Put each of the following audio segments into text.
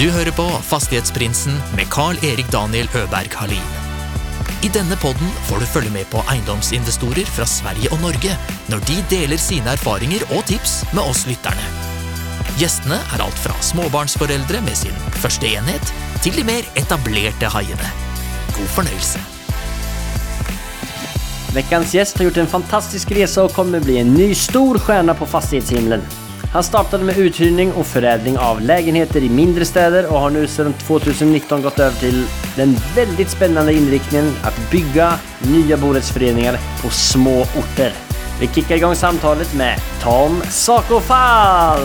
Du hører på Fastighetsprinsen med Carl-Erik Daniel Øberg Halin. I denne podden får du følge med på eiendomsinvestorer fra Sverige og Norge når de deler sine erfaringer og tips med oss lytterne. Gjestene er alt fra småbarnsforeldre med sin første enhet, til de mer etablerte haiene. God fornøyelse. Veckans gäst har gjort en fantastisk resa och kommer bli en ny stor stjärna på fastighetshimlen. Han startade med uthyrning och förädling av lägenheter i mindre städer och har nu sedan 2019 gått över till den väldigt spännande inriktningen att bygga nya borättsföreningar på små orter. Vi kickar igång samtalet med Tom Sakofall!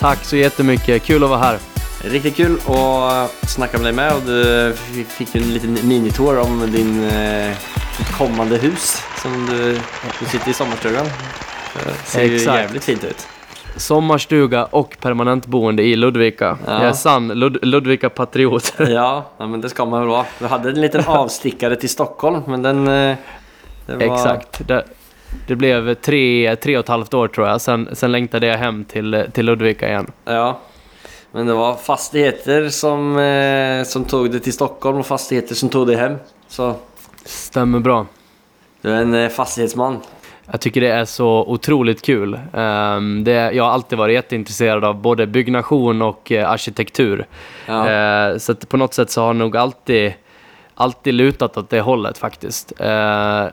Tack så jättemycket, kul att vara här. Riktigt kul att snacka med dig med och du fick en liten minitour om din eh, ditt kommande hus som du, du sitter i sommarstugan. Det ser ju jävligt fint ut. Sommarstuga och permanentboende i Ludvika. Ja. Jag är sann Lud- Ludvika-patriot. Ja, men det ska man väl vara. Du hade en liten avstickare till Stockholm, men den... eh, var- Exakt. Det, det blev tre, tre och ett halvt år tror jag. Sen, sen längtade jag hem till, till Ludvika igen. Ja. Men det var fastigheter som, eh, som tog dig till Stockholm och fastigheter som tog dig hem. Så Stämmer bra. du är en eh, fastighetsman. Jag tycker det är så otroligt kul. Ehm, det, jag har alltid varit jätteintresserad av både byggnation och eh, arkitektur. Ja. Eh, så på något sätt så har jag nog alltid, alltid lutat åt det hållet faktiskt. Eh,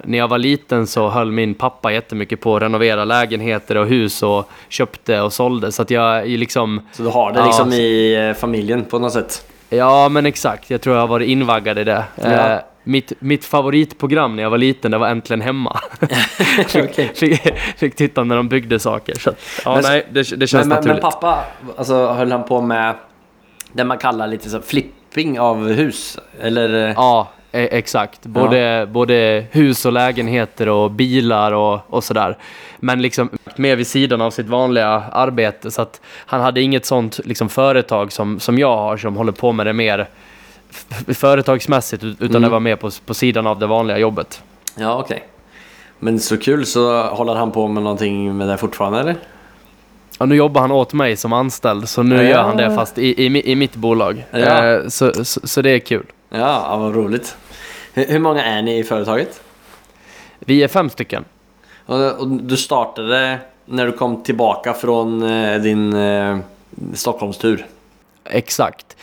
när jag var liten så höll min pappa jättemycket på att renovera lägenheter och hus och köpte och sålde. Så att jag är liksom... Så du har det Ja, liksom så- i familjen på något sätt. Ja, men exakt. Jag tror jag har varit invaggad i det. Ja. Mitt, mitt favoritprogram när jag var liten, det var Äntligen Hemma. Okej. fick, fick titta när de byggde saker. Så ja, Men- nej, det, det känns Men, men, men naturligt. pappa, alltså höll han på med det man kallar lite så flipping av hus? Eller? Ja, e- exakt. Både, både hus och lägenheter och bilar och, och sådär. Men liksom mer vid sidan av sitt vanliga arbete. Så att han hade inget sånt liksom, företag som, som jag har som håller på med det mer företagsmässigt. ut- Utan Mm. det var mer på, på sidan av det vanliga jobbet. Ja, okej. Men så kul, så håller han på med någonting med det fortfarande eller? Ja, nu jobbar han åt mig som anställd, så nu Ja. gör han det fast i, i, i mitt bolag. Ja. Eh, så, så, så det är kul. Ja, vad roligt. Hur, hur många är ni i företaget? Vi är fem stycken. Och, och du startade när du kom tillbaka från eh, din eh, Stockholmstur? Exakt.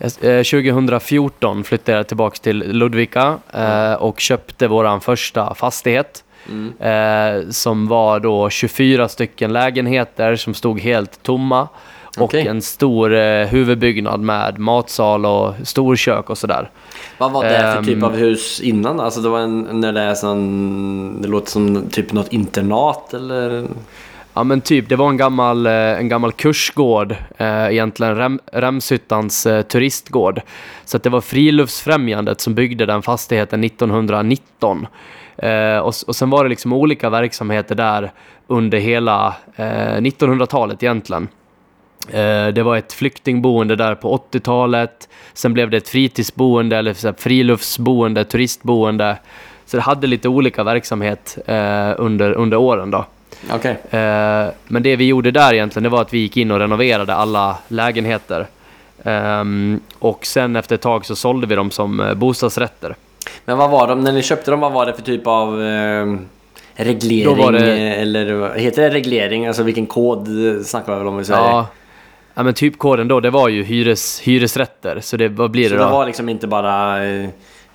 Eh, 2014 flyttade jag tillbaka till Ludvika eh, och köpte våran första fastighet. Mm. Eh, som var då 24 stycken lägenheter som stod helt tomma. Och Okej. en stor eh, huvudbyggnad med matsal och storkök och sådär. Vad var det för Ehm. typ av hus innan? Alltså det var en, när det är sån, det låter som typ något internat eller? Ja men typ, det var en gammal, eh, en gammal kursgård, eh, egentligen Rem, Remshyttans eh, turistgård. Så att det var Friluftsfrämjandet som byggde den fastigheten 1919. Eh, och, och sen var det liksom olika verksamheter där under hela eh, 1900-talet egentligen. Eh, det var ett flyktingboende där på 80-talet. Sen blev det ett fritidsboende eller så friluftsboende, turistboende. Så det hade lite olika verksamhet under, under åren då. Okej. Eh, men det vi gjorde där egentligen, det var att vi gick in och renoverade alla lägenheter. Ehm, och sen efter ett tag så sålde vi dem som eh, bostadsrätter. Men vad var de, när ni köpte dem, vad var det för typ av eh, reglering? Det- eh, Eller heter det reglering? Alltså vilken kod eh, snackar vi väl om i Sverige? Ja, ja, men typkoden då, det var ju hyres, hyresrätter. Så det, vad blir Så det det då? var liksom inte bara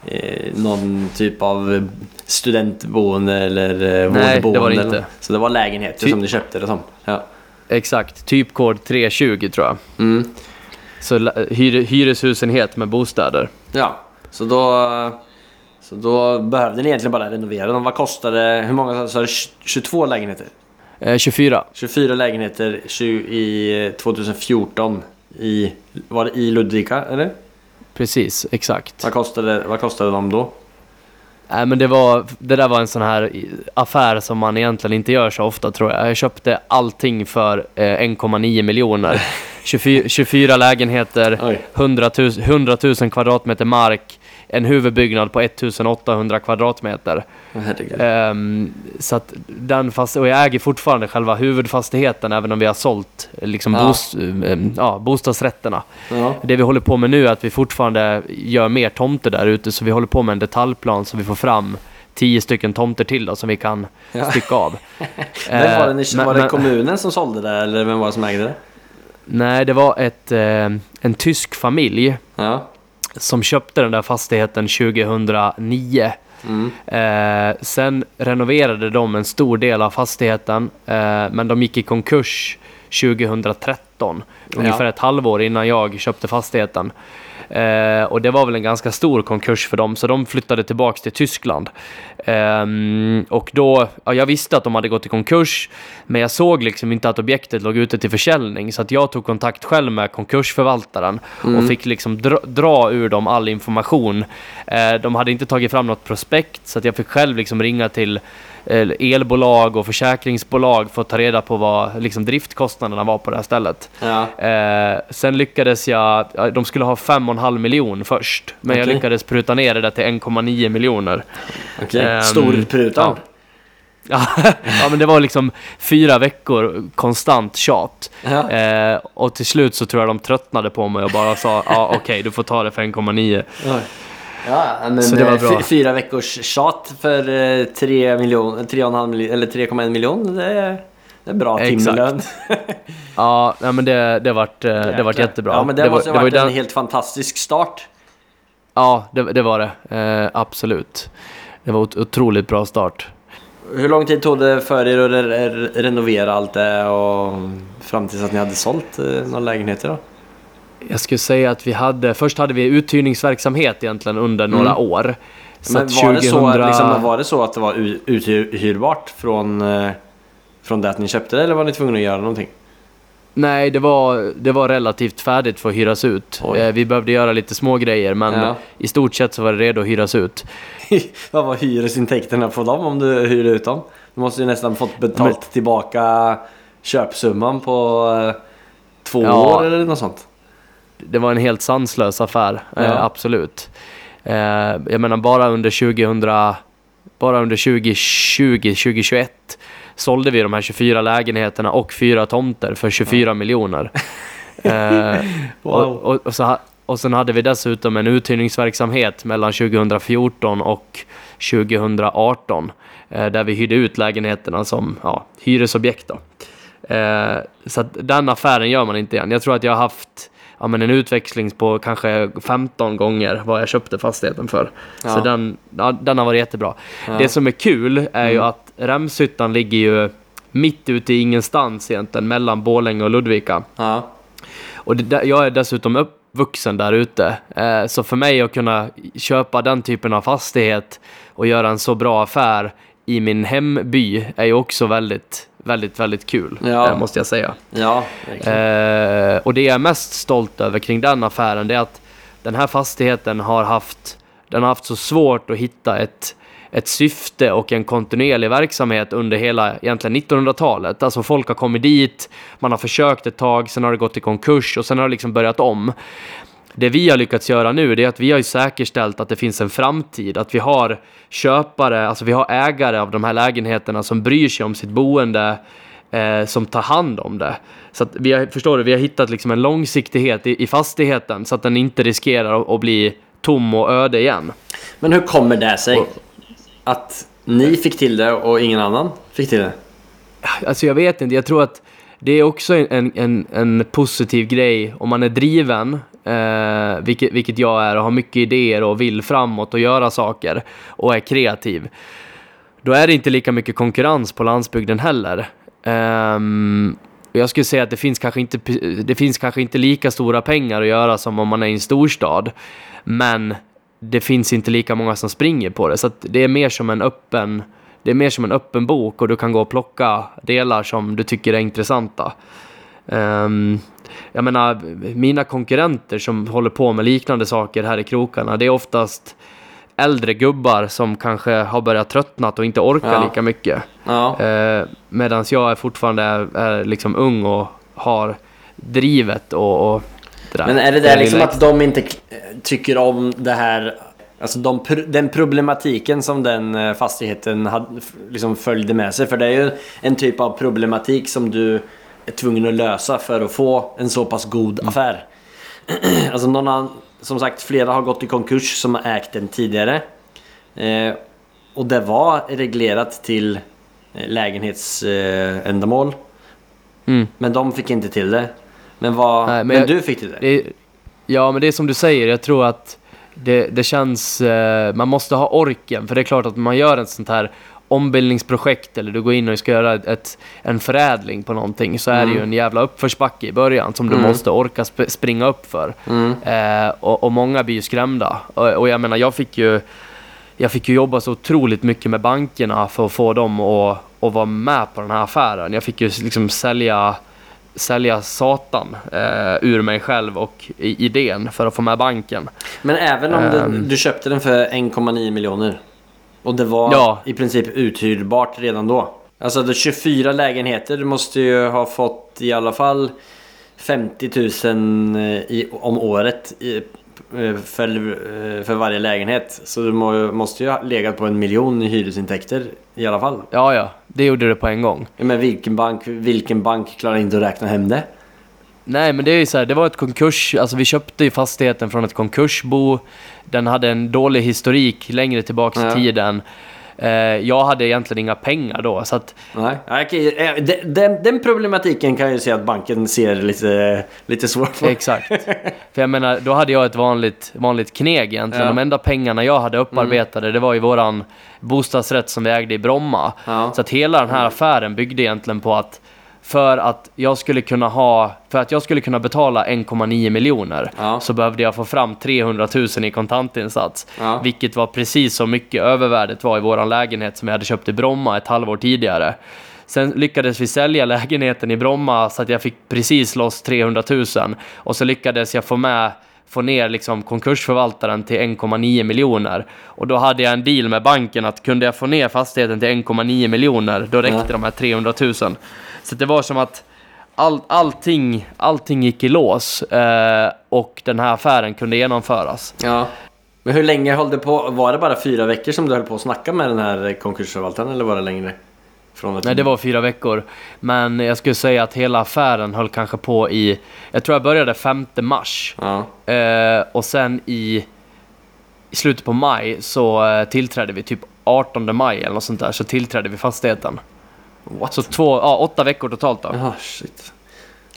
eh, eh, någon typ av studentboende eller eh, Nej, det vårdboende? var det inte. Så det var lägenheter Ty- som ni köpte det som? Ja. Exakt, typkod 320 tror jag. Mm. Så hyre, hyreshusenhet med bostäder. Ja, så då, så då behövde ni egentligen bara renovera dem. Vad kostade, hur många sa du? 22 lägenheter? Eh, 24. 24 lägenheter 20, i eh, 2014 i, var det i Ludvika eller? Precis, exakt. Vad kostade, vad kostade de då? Nej men det, var, det där var en sån här affär som man egentligen inte gör så ofta tror jag. Jag köpte allting för eh, 1,9 miljoner. 24, 24 lägenheter, Oj. 100 000, 100 000 kvadratmeter mark, en huvudbyggnad på 1800 kvadratmeter. Ehm, så att den fast och jag äger fortfarande själva huvudfastigheten även om vi har sålt eh, liksom Ja. bos, ehm, ja, bostadsrätterna. Ja. Det vi håller på med nu är att vi fortfarande gör mer tomter där ute så vi håller på med en detaljplan så vi får fram tio stycken tomter till då, som vi kan Ja. stycka av. Vem var det, ni, Eh, men- var det kommunen som sålde det eller vem var det som ägde det? Nej, det var ett, eh, en tysk familj Ja. Som köpte den där fastigheten 2009. Mm. Eh, sen renoverade de en stor del av fastigheten, eh, men de gick i konkurs 2013. Ungefär Ja. ett halvår innan jag köpte fastigheten. Eh, och det var väl en ganska stor konkurs för dem, så de flyttade tillbaks till Tyskland. Ehm, och då, ja, jag visste att de hade gått i konkurs, men jag såg liksom inte att objektet låg ute till försäljning, så att jag tog kontakt själv med konkursförvaltaren och fick liksom dra, dra ur dem all information. Eh, de hade inte tagit fram något prospekt, så att jag fick själv liksom ringa till eh, elbolag och försäkringsbolag för att ta reda på vad liksom, driftkostnaderna var på det här stället. Ja. Eh, sen lyckades jag, ja, de skulle ha 5,5 miljon först, men jag Okej. lyckades pruta ner det där till 1,9 miljoner. Okej. Ehm, Stor prutan. Ja, ja, men det var liksom fyra veckor konstant tjat. Ja. Eh, och till slut så tror jag de tröttnade på mig och bara sa ja okej du får ta det för 1,9. Oj. Ja, men Så det var eh, bra. fy- fyra veckors tjat för eh, 3 miljoner, 3,5 miljoner, eller 3,1 miljon. Det är, det är bra timlön. Ja, men det, det vart, eh, det vart jättebra. Ja, men det, var- måste ha var ju varit en den- helt fantastisk start. Ja, det, det var det. Eh, absolut. Det var ett otroligt bra start. Hur lång tid tog det för er att re re renovera allt det och fram tills att ni hade sålt eh, några lägenheter då? Jag skulle säga att vi hade, först hade vi uthyrningsverksamhet egentligen under några Mm. år. Så Men var, det så, 2000 liksom, var det så att det var uthyrbart från, eh, från det att ni köpte det eller var ni tvungna att göra någonting? Nej, det var, det var relativt färdigt för att hyras ut. Oj. Eh, vi behövde göra lite små grejer men Ja. i stort sett så var det redo att hyras ut. Vad var hyresintäkterna på dem om du hyrde ut dem? Du måste ju nästan fått betalt tillbaka köpsumman på eh, två Ja. år eller något sånt. Det var en helt sanslös affär, Ja. eh, absolut. Eh, jag menar bara under 2000, bara under 2020, 2021 sålde vi de här 24 lägenheterna och fyra tomter för 24 miljoner. Eh, Wow. och, och, och, så, och sen hade vi dessutom en uthyrningsverksamhet mellan 2014 och 2018 eh, där vi hyrde ut lägenheterna som ja, hyresobjekt. Eh, så att den affären gör man inte igen. Jag tror att jag har haft ja, men en utväxling på kanske 15 gånger vad jag köpte fastigheten för. Ja. Så den, ja, den har varit jättebra. Ja. Det som är kul är ju Mm. att Remshyttan ligger ju mitt ute i ingenstans egentligen mellan Borlänge och Ludvika. Ja. Och det, jag är dessutom uppvuxen där ute. Eh, så för mig att kunna köpa den typen av fastighet och göra en så bra affär i min hemby är ju också väldigt, väldigt, väldigt kul. Ja. eh, måste jag säga. Ja. Eh, och det jag är mest stolt över kring den affären det är att den här fastigheten har haft, den har haft så svårt att hitta ett, ett syfte och en kontinuerlig verksamhet under hela egentligen 1900-talet. Alltså folk har kommit dit, man har försökt ett tag, sen har det gått i konkurs och sen har det liksom börjat om. Det vi har lyckats göra nu är att vi har ju säkerställt att det finns en framtid, att vi har köpare, alltså vi har ägare av de här lägenheterna som bryr sig om sitt boende, eh, som tar hand om det. Så att vi har, förstår du, vi har hittat liksom en långsiktighet i, i fastigheten så att den inte riskerar att, att bli tom och öde igen. Men hur kommer det sig? Att ni fick till det och ingen annan fick till det? Alltså jag vet inte, jag tror att det är också en, en, en positiv grej om man är driven, eh, vilket, vilket jag är och har mycket idéer och vill framåt och göra saker och är kreativ. Då är det inte lika mycket konkurrens på landsbygden heller. Eh, jag skulle säga att det finns, kanske inte, det finns kanske inte lika stora pengar att göra som om man är i en storstad. Men det finns inte lika många som springer på det. Så att det är mer som en öppen det är mer som en öppen bok och du kan gå och plocka delar som du tycker är intressanta. Ehm, jag menar, mina konkurrenter som håller på med liknande saker här i krokarna, det är oftast äldre gubbar som kanske har börjat tröttnat och inte orkar Ja. lika mycket. Ja. Eh, Medan jag är fortfarande är, är liksom ung och har drivet och, och där. Men är det där liksom att de inte tycker om det här Alltså de, den problematiken som den eh, fastigheten hade, liksom följde med sig. För det är ju en typ av problematik som du är tvungen att lösa för att få en så pass god affär. alltså någon annan, som sagt, flera har gått i konkurs som har ägt den tidigare. Eh, och det var reglerat till eh, lägenhetsändamål. Eh. Mm. men de fick inte till det. Men, vad, Nej, men men, jag- du fick till det? Det ja, men det är som du säger. Jag tror att det, det känns... Eh, man måste ha orken. För det är klart att man gör ett sånt här ombildningsprojekt eller du går in och ska göra ett, en förädling på någonting så är det ju en jävla uppförsbacke i början som du Mm. måste orka sp- springa upp för. Mm. Eh, och, och många blir ju skrämda. Och, och jag menar, jag fick ju jag fick ju jobba så otroligt mycket med bankerna för att få dem att, att vara med på den här affären. Jag fick ju liksom sälja, sälja satan eh, ur mig själv och i, idén för att få med banken. Men även om den, Ehm. du köpte den för 1,9 miljoner och det var Ja. i princip uthyrbart redan då. Alltså det är 24 lägenheter, du måste ju ha fått i alla fall 50 000 i, om året i, eh, för, eh, för varje lägenhet. Så du må, måste ju ha legat på en miljon i hyresintäkter i alla fall. Ja, ja, det gjorde det på en gång. Men vilken bank, vilken bank klarar inte att räkna hem det? Nej, men det är ju så här, det var ett konkurs, alltså vi köpte ju fastigheten från ett konkursbo. Den hade en dålig historik längre tillbaks Ja. i tiden. Eh, jag hade egentligen inga pengar då, så att Nej, okej, eh, den, den, problematiken kan jag ju se att banken ser lite, lite svårt på. Exakt. För jag menar, då hade jag ett vanligt, vanligt kneg egentligen. Ja. De enda pengarna jag hade upparbetade, det var ju våran bostadsrätt som vi ägde i Bromma. Ja. Så att hela den här affären byggde egentligen på att för att jag skulle kunna ha, för att jag skulle kunna betala 1,9 miljoner Ja. så behövde jag få fram 300 000 i kontantinsats. Ja. Vilket var precis så mycket övervärdet var i våran lägenhet som jag hade köpt i Bromma ett halvår tidigare. Sen lyckades vi sälja lägenheten i Bromma så att jag fick precis loss 300 000 och så lyckades jag få med få ner liksom konkursförvaltaren till 1,9 miljoner. Och då hade jag en deal med banken att kunde jag få ner fastigheten till 1,9 miljoner, då räckte Ja. de här 300 000. Så det var som att all, allting, allting gick i lås eh, och den här affären kunde genomföras. Ja. Men hur länge höll det på? Var det bara fyra veckor som du höll på att snacka med den här konkursförvaltaren eller var det längre? Från Nej, det var fyra veckor. Men jag skulle säga att hela affären höll kanske på i... Jag tror jag började 5 mars. Ja. Eh, och sen i, i slutet på maj så eh, tillträdde vi, typ 18 maj eller något sånt där, så tillträdde vi fastigheten. What? Så två, ja, åtta veckor totalt då. Jaha, shit.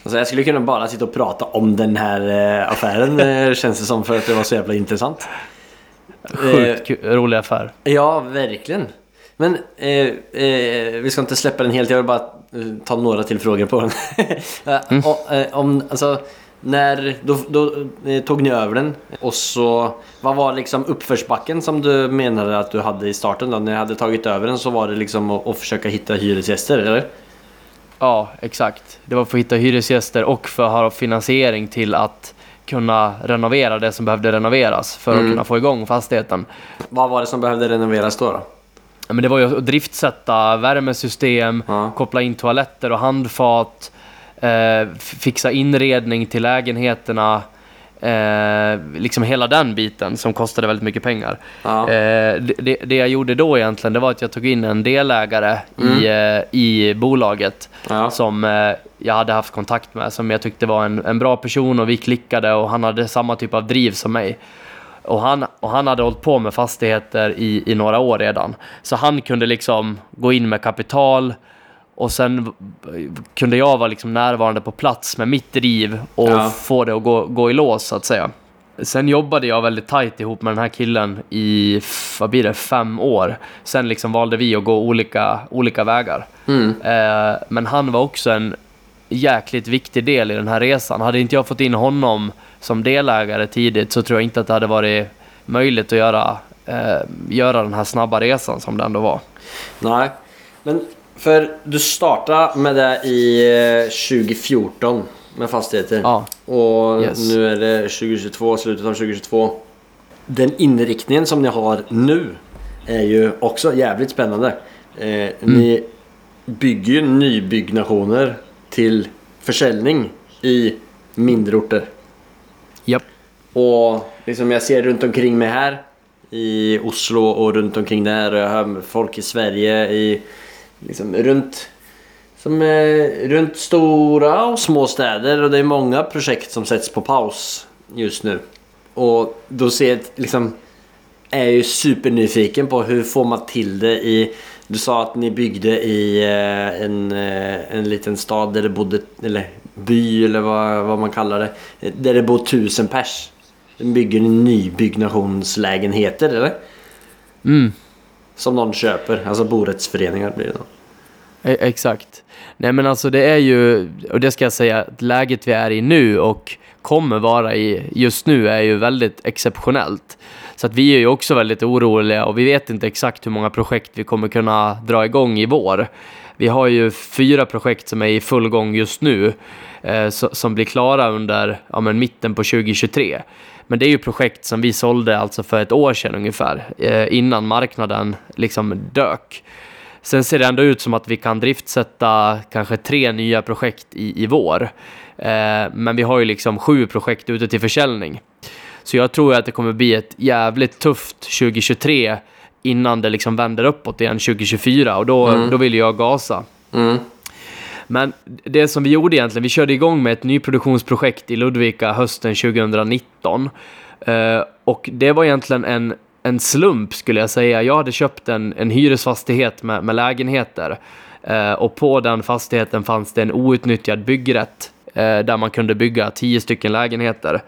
Alltså jag skulle kunna bara sitta och prata om den här eh, affären eh, känns det som för att det var så jävla intressant. Sjukt ku- rolig affär. Ja, verkligen. Men eh, eh, vi ska inte släppa den helt, jag vill bara eh, ta några till frågor på den. Eh, eh, om, alltså, när, då, då eh, tog ni över den och så, vad var liksom uppförsbacken som du menade att du hade i starten då? När ni hade tagit över den så var det liksom att, att försöka hitta hyresgäster, eller? Ja, exakt. Det var för att hitta hyresgäster och för att ha finansiering till att kunna renovera det som behövde renoveras för att Mm. kunna få igång fastigheten. Vad var det som behövde renoveras då? då? Ja, Men det var ju att driftsätta värmesystem, Ja. koppla in toaletter och handfat, eh, fixa inredning till lägenheterna. Eh, liksom hela den biten som kostade väldigt mycket pengar. Ja. Eh, det, det- jag gjorde då egentligen, det var att jag tog in en delägare i, eh, i bolaget Ja. som eh, jag hade haft kontakt med, som jag tyckte var en, en bra person och vi klickade och han hade samma typ av driv som mig. Och han, och han hade hållit på med fastigheter i, i några år redan. Så han kunde liksom gå in med kapital och sen kunde jag vara liksom närvarande på plats med mitt driv och Ja. få det att gå, gå i lås så att säga. Sen jobbade jag väldigt tajt ihop med den här killen i, vad blir det, fem år. Sen liksom valde vi att gå olika, olika vägar. Mm. Eh, men han var också en jäkligt viktig del i den här resan. Hade inte jag fått in honom som delägare tidigt så tror jag inte att det hade varit möjligt att göra, eh, göra den här snabba resan som det ändå var. Nej, men för du startade med det i eh, 2014 med fastigheter. Ja. Och Yes. nu är det 2022, slutet av 2022. Den inriktningen som ni har nu är ju också jävligt spännande. Eh, Ni bygger ju nybyggnationer till försäljning i mindre orter. Japp. Och liksom jag ser runt omkring mig här. i Oslo och runt omkring där. Och jag hör folk i Sverige i liksom runt som är runt stora och små städer och det är många projekt som sätts på paus just nu. Och då ser jag liksom är jag ju supernyfiken på hur får man till det i du sa att ni byggde i eh, en, eh, en liten stad där det bodde, eller by eller vad, vad man kallar det. Där det bor tusen pers. Bygger ni nybyggnationslägenheter eller? Mm. Som någon köper, alltså borättsföreningar blir det då. E-, exakt. Nej men alltså det är ju, och det ska jag säga, att läget vi är i nu och kommer vara i just nu är ju väldigt exceptionellt. Så att vi är ju också väldigt oroliga och vi vet inte exakt hur många projekt vi kommer kunna dra igång i vår. Vi har ju fyra projekt som är i full gång just nu eh, som blir klara under ja, men mitten på 2023. Men det är ju projekt som vi sålde alltså för ett år sedan ungefär, eh, innan marknaden liksom dök. Sen ser det ändå ut som att vi kan driftsätta kanske tre nya projekt i, i vår. Eh, men vi har ju liksom sju projekt ute till försäljning. Så jag tror att det kommer bli ett jävligt tufft 2023 innan det liksom vänder uppåt igen 2024 och då, då vill jag gasa. Mm. Men det som vi gjorde egentligen, vi körde igång med ett nyproduktionsprojekt i Ludvika hösten 2019. Eh, och det var egentligen en, en slump skulle jag säga. Jag hade köpt en, en hyresfastighet med, med lägenheter. Eh, och på den fastigheten fanns det en outnyttjad byggrätt. Eh, där man kunde bygga tio stycken lägenheter.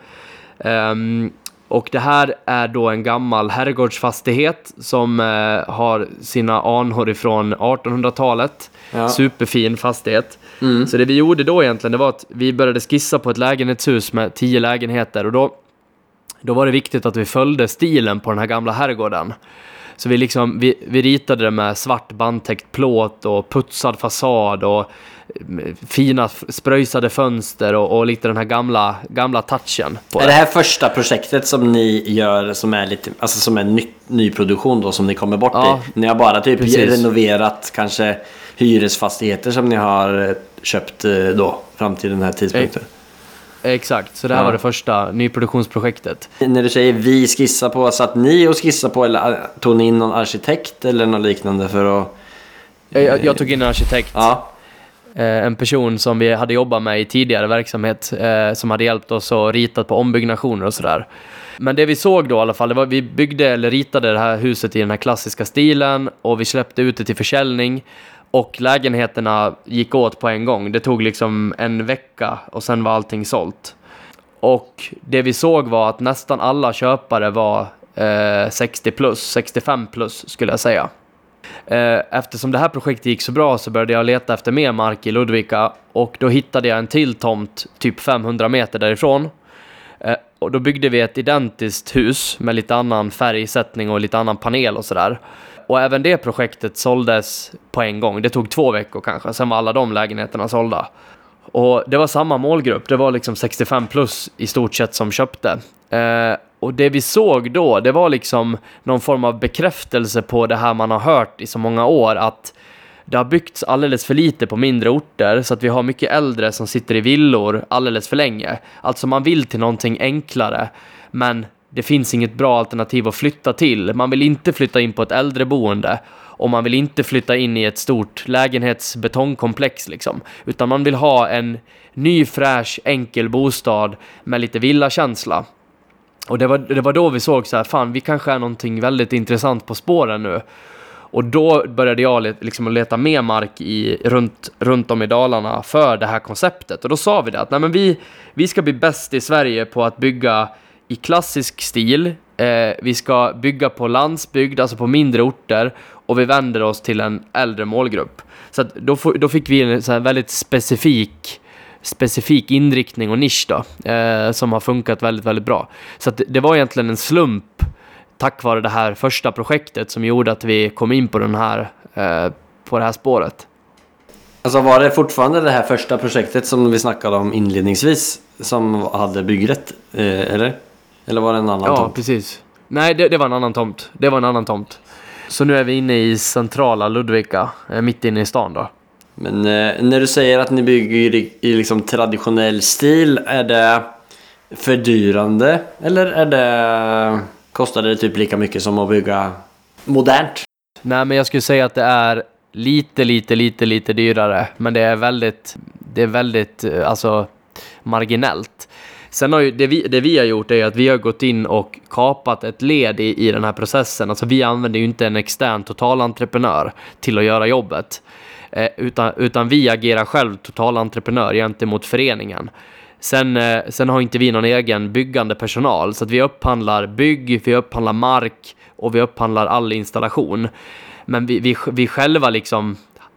Ehm, och det här är då en gammal herrgårdsfastighet som eh, har sina anor ifrån 1800-talet. Ja. Superfin fastighet. Så det vi gjorde då egentligen, det var att vi började skissa på ett lägenhetshus med tio lägenheter och då, då var det viktigt att vi följde stilen på den här gamla herrgården. Så vi, liksom, vi, vi ritade det med svart bandtäckt plåt och putsad fasad och mm, fina spröjsade fönster och, och lite den här gamla, gamla touchen. Är det här första projektet som ni gör som är lite, alltså som är ny, nyproduktion då som ni kommer bort Ja, i? Ni har bara typ precis. renoverat kanske hyresfastigheter som ni har eh, köpt eh, då fram till den här tidpunkten? Exakt, så det här Ja. var det första nyproduktionsprojektet. När du säger vi skissar på, satt ni och skissade på eller eh, tog ni in någon arkitekt eller något liknande för att... Jag, jag tog in en arkitekt. Ja. Eh, en person som vi hade jobbat med i tidigare verksamhet eh, som hade hjälpt oss och ritat på ombyggnationer och sådär. Men det vi såg då i alla fall, det var vi byggde eller ritade det här huset i den här klassiska stilen och vi släppte ut det till försäljning och lägenheterna gick åt på en gång. Det tog liksom en vecka och sen var allting sålt. Och det vi såg var att nästan alla köpare var eh, 60 plus, 65 plus skulle jag säga. Eh, eftersom det här projektet gick så bra så började jag leta efter mer mark i Ludvika och då hittade jag en till tomt typ 500 meter därifrån. Eh, och då byggde vi ett identiskt hus med lite annan färgsättning och lite annan panel och sådär. Och även det projektet såldes på en gång. Det tog två veckor kanske, sen var alla de lägenheterna sålda. Och det var samma målgrupp, det var liksom 65 plus i stort sett som köpte. Eh, och det vi såg då, det var liksom någon form av bekräftelse på det här man har hört i så många år, att det har byggts alldeles för lite på mindre orter, så att vi har mycket äldre som sitter i villor alldeles för länge. Alltså man vill till någonting enklare, men det finns inget bra alternativ att flytta till. Man vill inte flytta in på ett äldreboende och man vill inte flytta in i ett stort lägenhetsbetongkomplex liksom. Utan man vill ha en ny fräsch enkel bostad med lite villakänsla. Och det var, det var då vi såg så här, fan vi kanske är någonting väldigt intressant på spåren nu. Och då började jag liksom att leta mer mark i, runt, runt om i Dalarna för det här konceptet. Och då sa vi det att nej, men vi, vi ska bli bäst i Sverige på att bygga i klassisk stil. Eh, vi ska bygga på landsbygd, alltså på mindre orter. Och vi vänder oss till en äldre målgrupp. Så att då, då fick vi en så här väldigt specifik specifik inriktning och nisch då, eh, som har funkat väldigt, väldigt bra. Så att det- var egentligen en slump tack vare det här första projektet som gjorde att vi kom in på den här, eh, på det här spåret. Alltså var det fortfarande det här första projektet som vi snackade om inledningsvis som hade byggrätt? Eh, eller? Eller var det en annan Ja, tomt? precis. Nej, det, det var en annan tomt. Det var en annan tomt. Så nu är vi inne i centrala Ludvika, eh, mitt inne i stan då. Men eh, när du säger att ni bygger i, i liksom traditionell stil, är det fördyrande eller är det Kostar det typ lika mycket som att bygga modernt. Nej, men jag skulle säga att det är lite, lite, lite, lite dyrare. Men det är väldigt, det är väldigt, eh, alltså marginellt. Sen har ju, det vi, det vi har gjort är att vi har gått in och kapat ett led i, i den här processen. Alltså vi använder ju inte en extern totalentreprenör till att göra jobbet. Eh, utan, utan vi agerar själv totalentreprenör gentemot föreningen. Sen, eh, sen har inte vi någon egen byggande personal, så att vi upphandlar bygg, vi upphandlar mark och vi upphandlar all installation. Men vi, vi, vi själva liksom,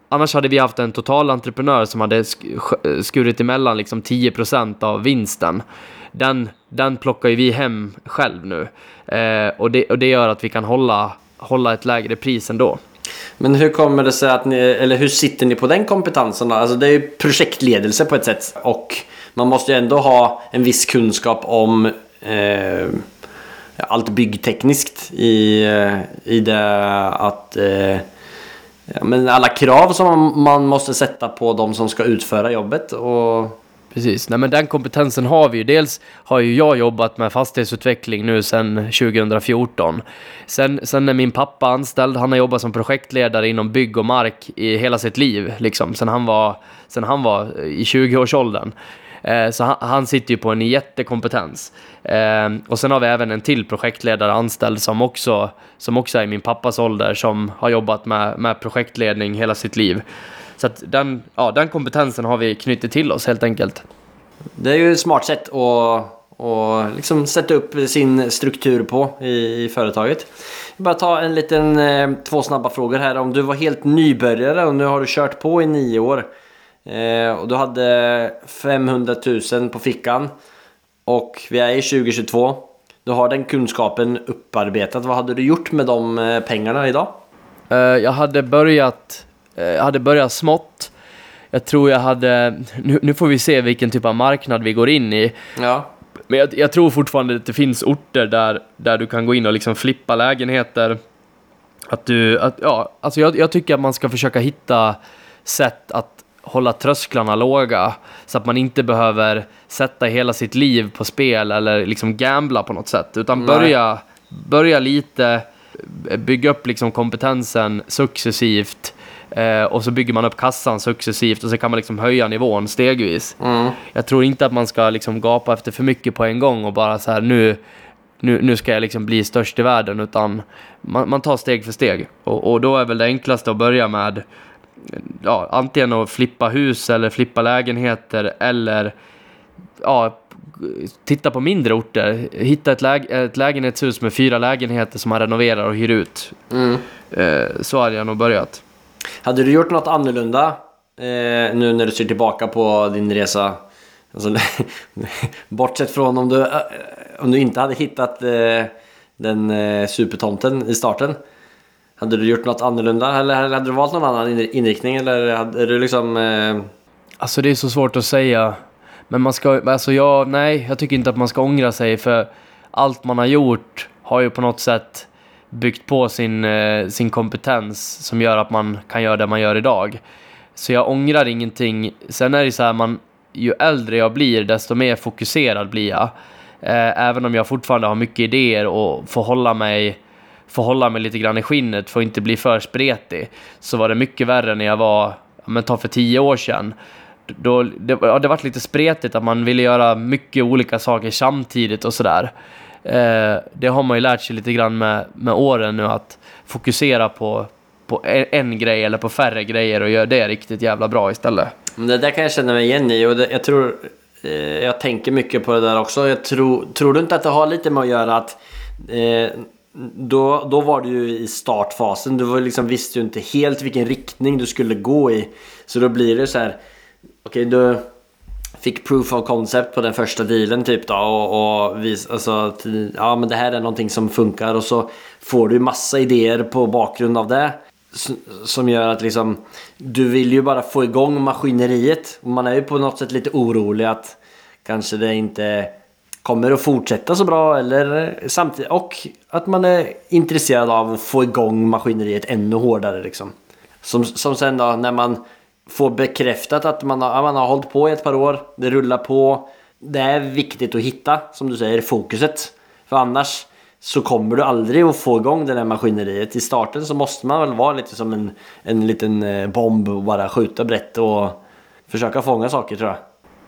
annars hade vi haft en total entreprenör som hade skurit emellan liksom 10% av vinsten. Den, den plockar ju vi hem själv nu. Eh, och, det, och det gör att vi kan hålla, hålla ett lägre pris ändå. Men hur kommer det sig att ni, eller hur sitter ni på den kompetensen då? Alltså det är ju projektledelse på ett sätt och man måste ju ändå ha en viss kunskap om eh, allt byggtekniskt i, eh, i det att eh, ja, men alla krav som man måste sätta på de som ska utföra jobbet och Precis, nej men den kompetensen har vi ju. Dels har ju jag jobbat med fastighetsutveckling nu sedan 2014. Sen, sen är min pappa anställd, han har jobbat som projektledare inom bygg och mark i hela sitt liv, liksom, sen han var, sen han var eh, i 20-årsåldern. Eh, så han, han, sitter ju på en jättekompetens. Eh, och sen har vi även en till projektledare anställd som också, som också är i min pappas ålder, som har jobbat med, med projektledning hela sitt liv. Så att den, ja, den kompetensen har vi knutit till oss helt enkelt. Det är ju ett smart sätt att och liksom sätta upp sin struktur på i, i företaget. Jag bara ta en liten, eh, två snabba frågor här. Om du var helt nybörjare och nu har du kört på i nio år. Eh, och du hade 500 000 på fickan. Och vi är i 2022. Du har den kunskapen upparbetat. Vad hade du gjort med de eh, pengarna idag? Jag hade börjat, hade börjat smått. Jag tror jag hade, nu, nu, får vi se vilken typ av marknad vi går in i. Ja. Men jag, jag, tror fortfarande att det finns orter där, där du kan gå in och liksom flippa lägenheter. Att du, att, ja, alltså jag, jag tycker att man ska försöka hitta sätt att hålla trösklarna låga så att man inte behöver sätta hela sitt liv på spel eller liksom gambla på något sätt utan börja, börja lite bygga upp liksom kompetensen successivt eh, och så bygger man upp kassan successivt och så kan man liksom höja nivån stegvis. Mm. Jag tror inte att man ska liksom gapa efter för mycket på en gång och bara så här nu nu, nu ska jag liksom bli störst i världen utan man, man tar steg för steg och, och då är väl det enklaste att börja med ja, antingen att flippa hus eller flippa lägenheter eller ja, titta på mindre orter. Hitta ett, läg ett lägenhetshus med fyra lägenheter som man renoverar och hyr ut. Mm. Eh, så hade jag nog börjat. Hade du gjort något annorlunda eh, nu när du ser tillbaka på din resa? Alltså, bortsett från om du, eh, om du inte hade hittat eh, den eh, supertomten i starten. Hade du gjort något annorlunda eller hade du valt någon annan inriktning eller hade du liksom... Eh... Alltså det är så svårt att säga. Men man ska, alltså jag, nej, jag tycker inte att man ska ångra sig för allt man har gjort har ju på något sätt byggt på sin, eh, sin kompetens som gör att man kan göra det man gör idag. Så jag ångrar ingenting. Sen är det så här, man, ju äldre jag blir desto mer fokuserad blir jag. Eh, även om jag fortfarande har mycket idéer och får hålla mig får hålla mig lite grann i skinnet för att inte bli för spretig. Så var det mycket värre när jag var, men ta för tio år sedan. Då, det, ja, det var lite spretigt att man ville göra mycket olika saker samtidigt och sådär. Eh, det har man ju lärt sig lite grann med, med åren nu att fokusera på, på en, en grej eller på färre grejer och göra det riktigt jävla bra istället. Det där kan jag känna mig igen i och det, jag tror eh, jag tänker mycket på det där också. Jag tror, tror du inte att det har lite med att göra att eh, då, då var du ju i startfasen. Du var liksom, visste ju inte helt vilken riktning du skulle gå i. Så då blir det så här. Okej, okay, du fick proof of concept på den första dealen typ då. Och, och vis, alltså, ja men det här är någonting som funkar. Och så får du massa idéer på bakgrund av det. Som gör att liksom Du vill ju bara få igång maskineriet. Och man är ju på något sätt lite orolig att kanske det inte kommer att fortsätta så bra eller samtidigt och att man är intresserad av att få igång maskineriet ännu hårdare liksom. Som, som sen då när man får bekräftat att man har, man har hållit på i ett par år, det rullar på. Det är viktigt att hitta, som du säger, fokuset. För annars så kommer du aldrig att få igång det där maskineriet. I starten så måste man väl vara lite som en, en liten eh, bomb och bara skjuta brett och försöka fånga saker tror jag.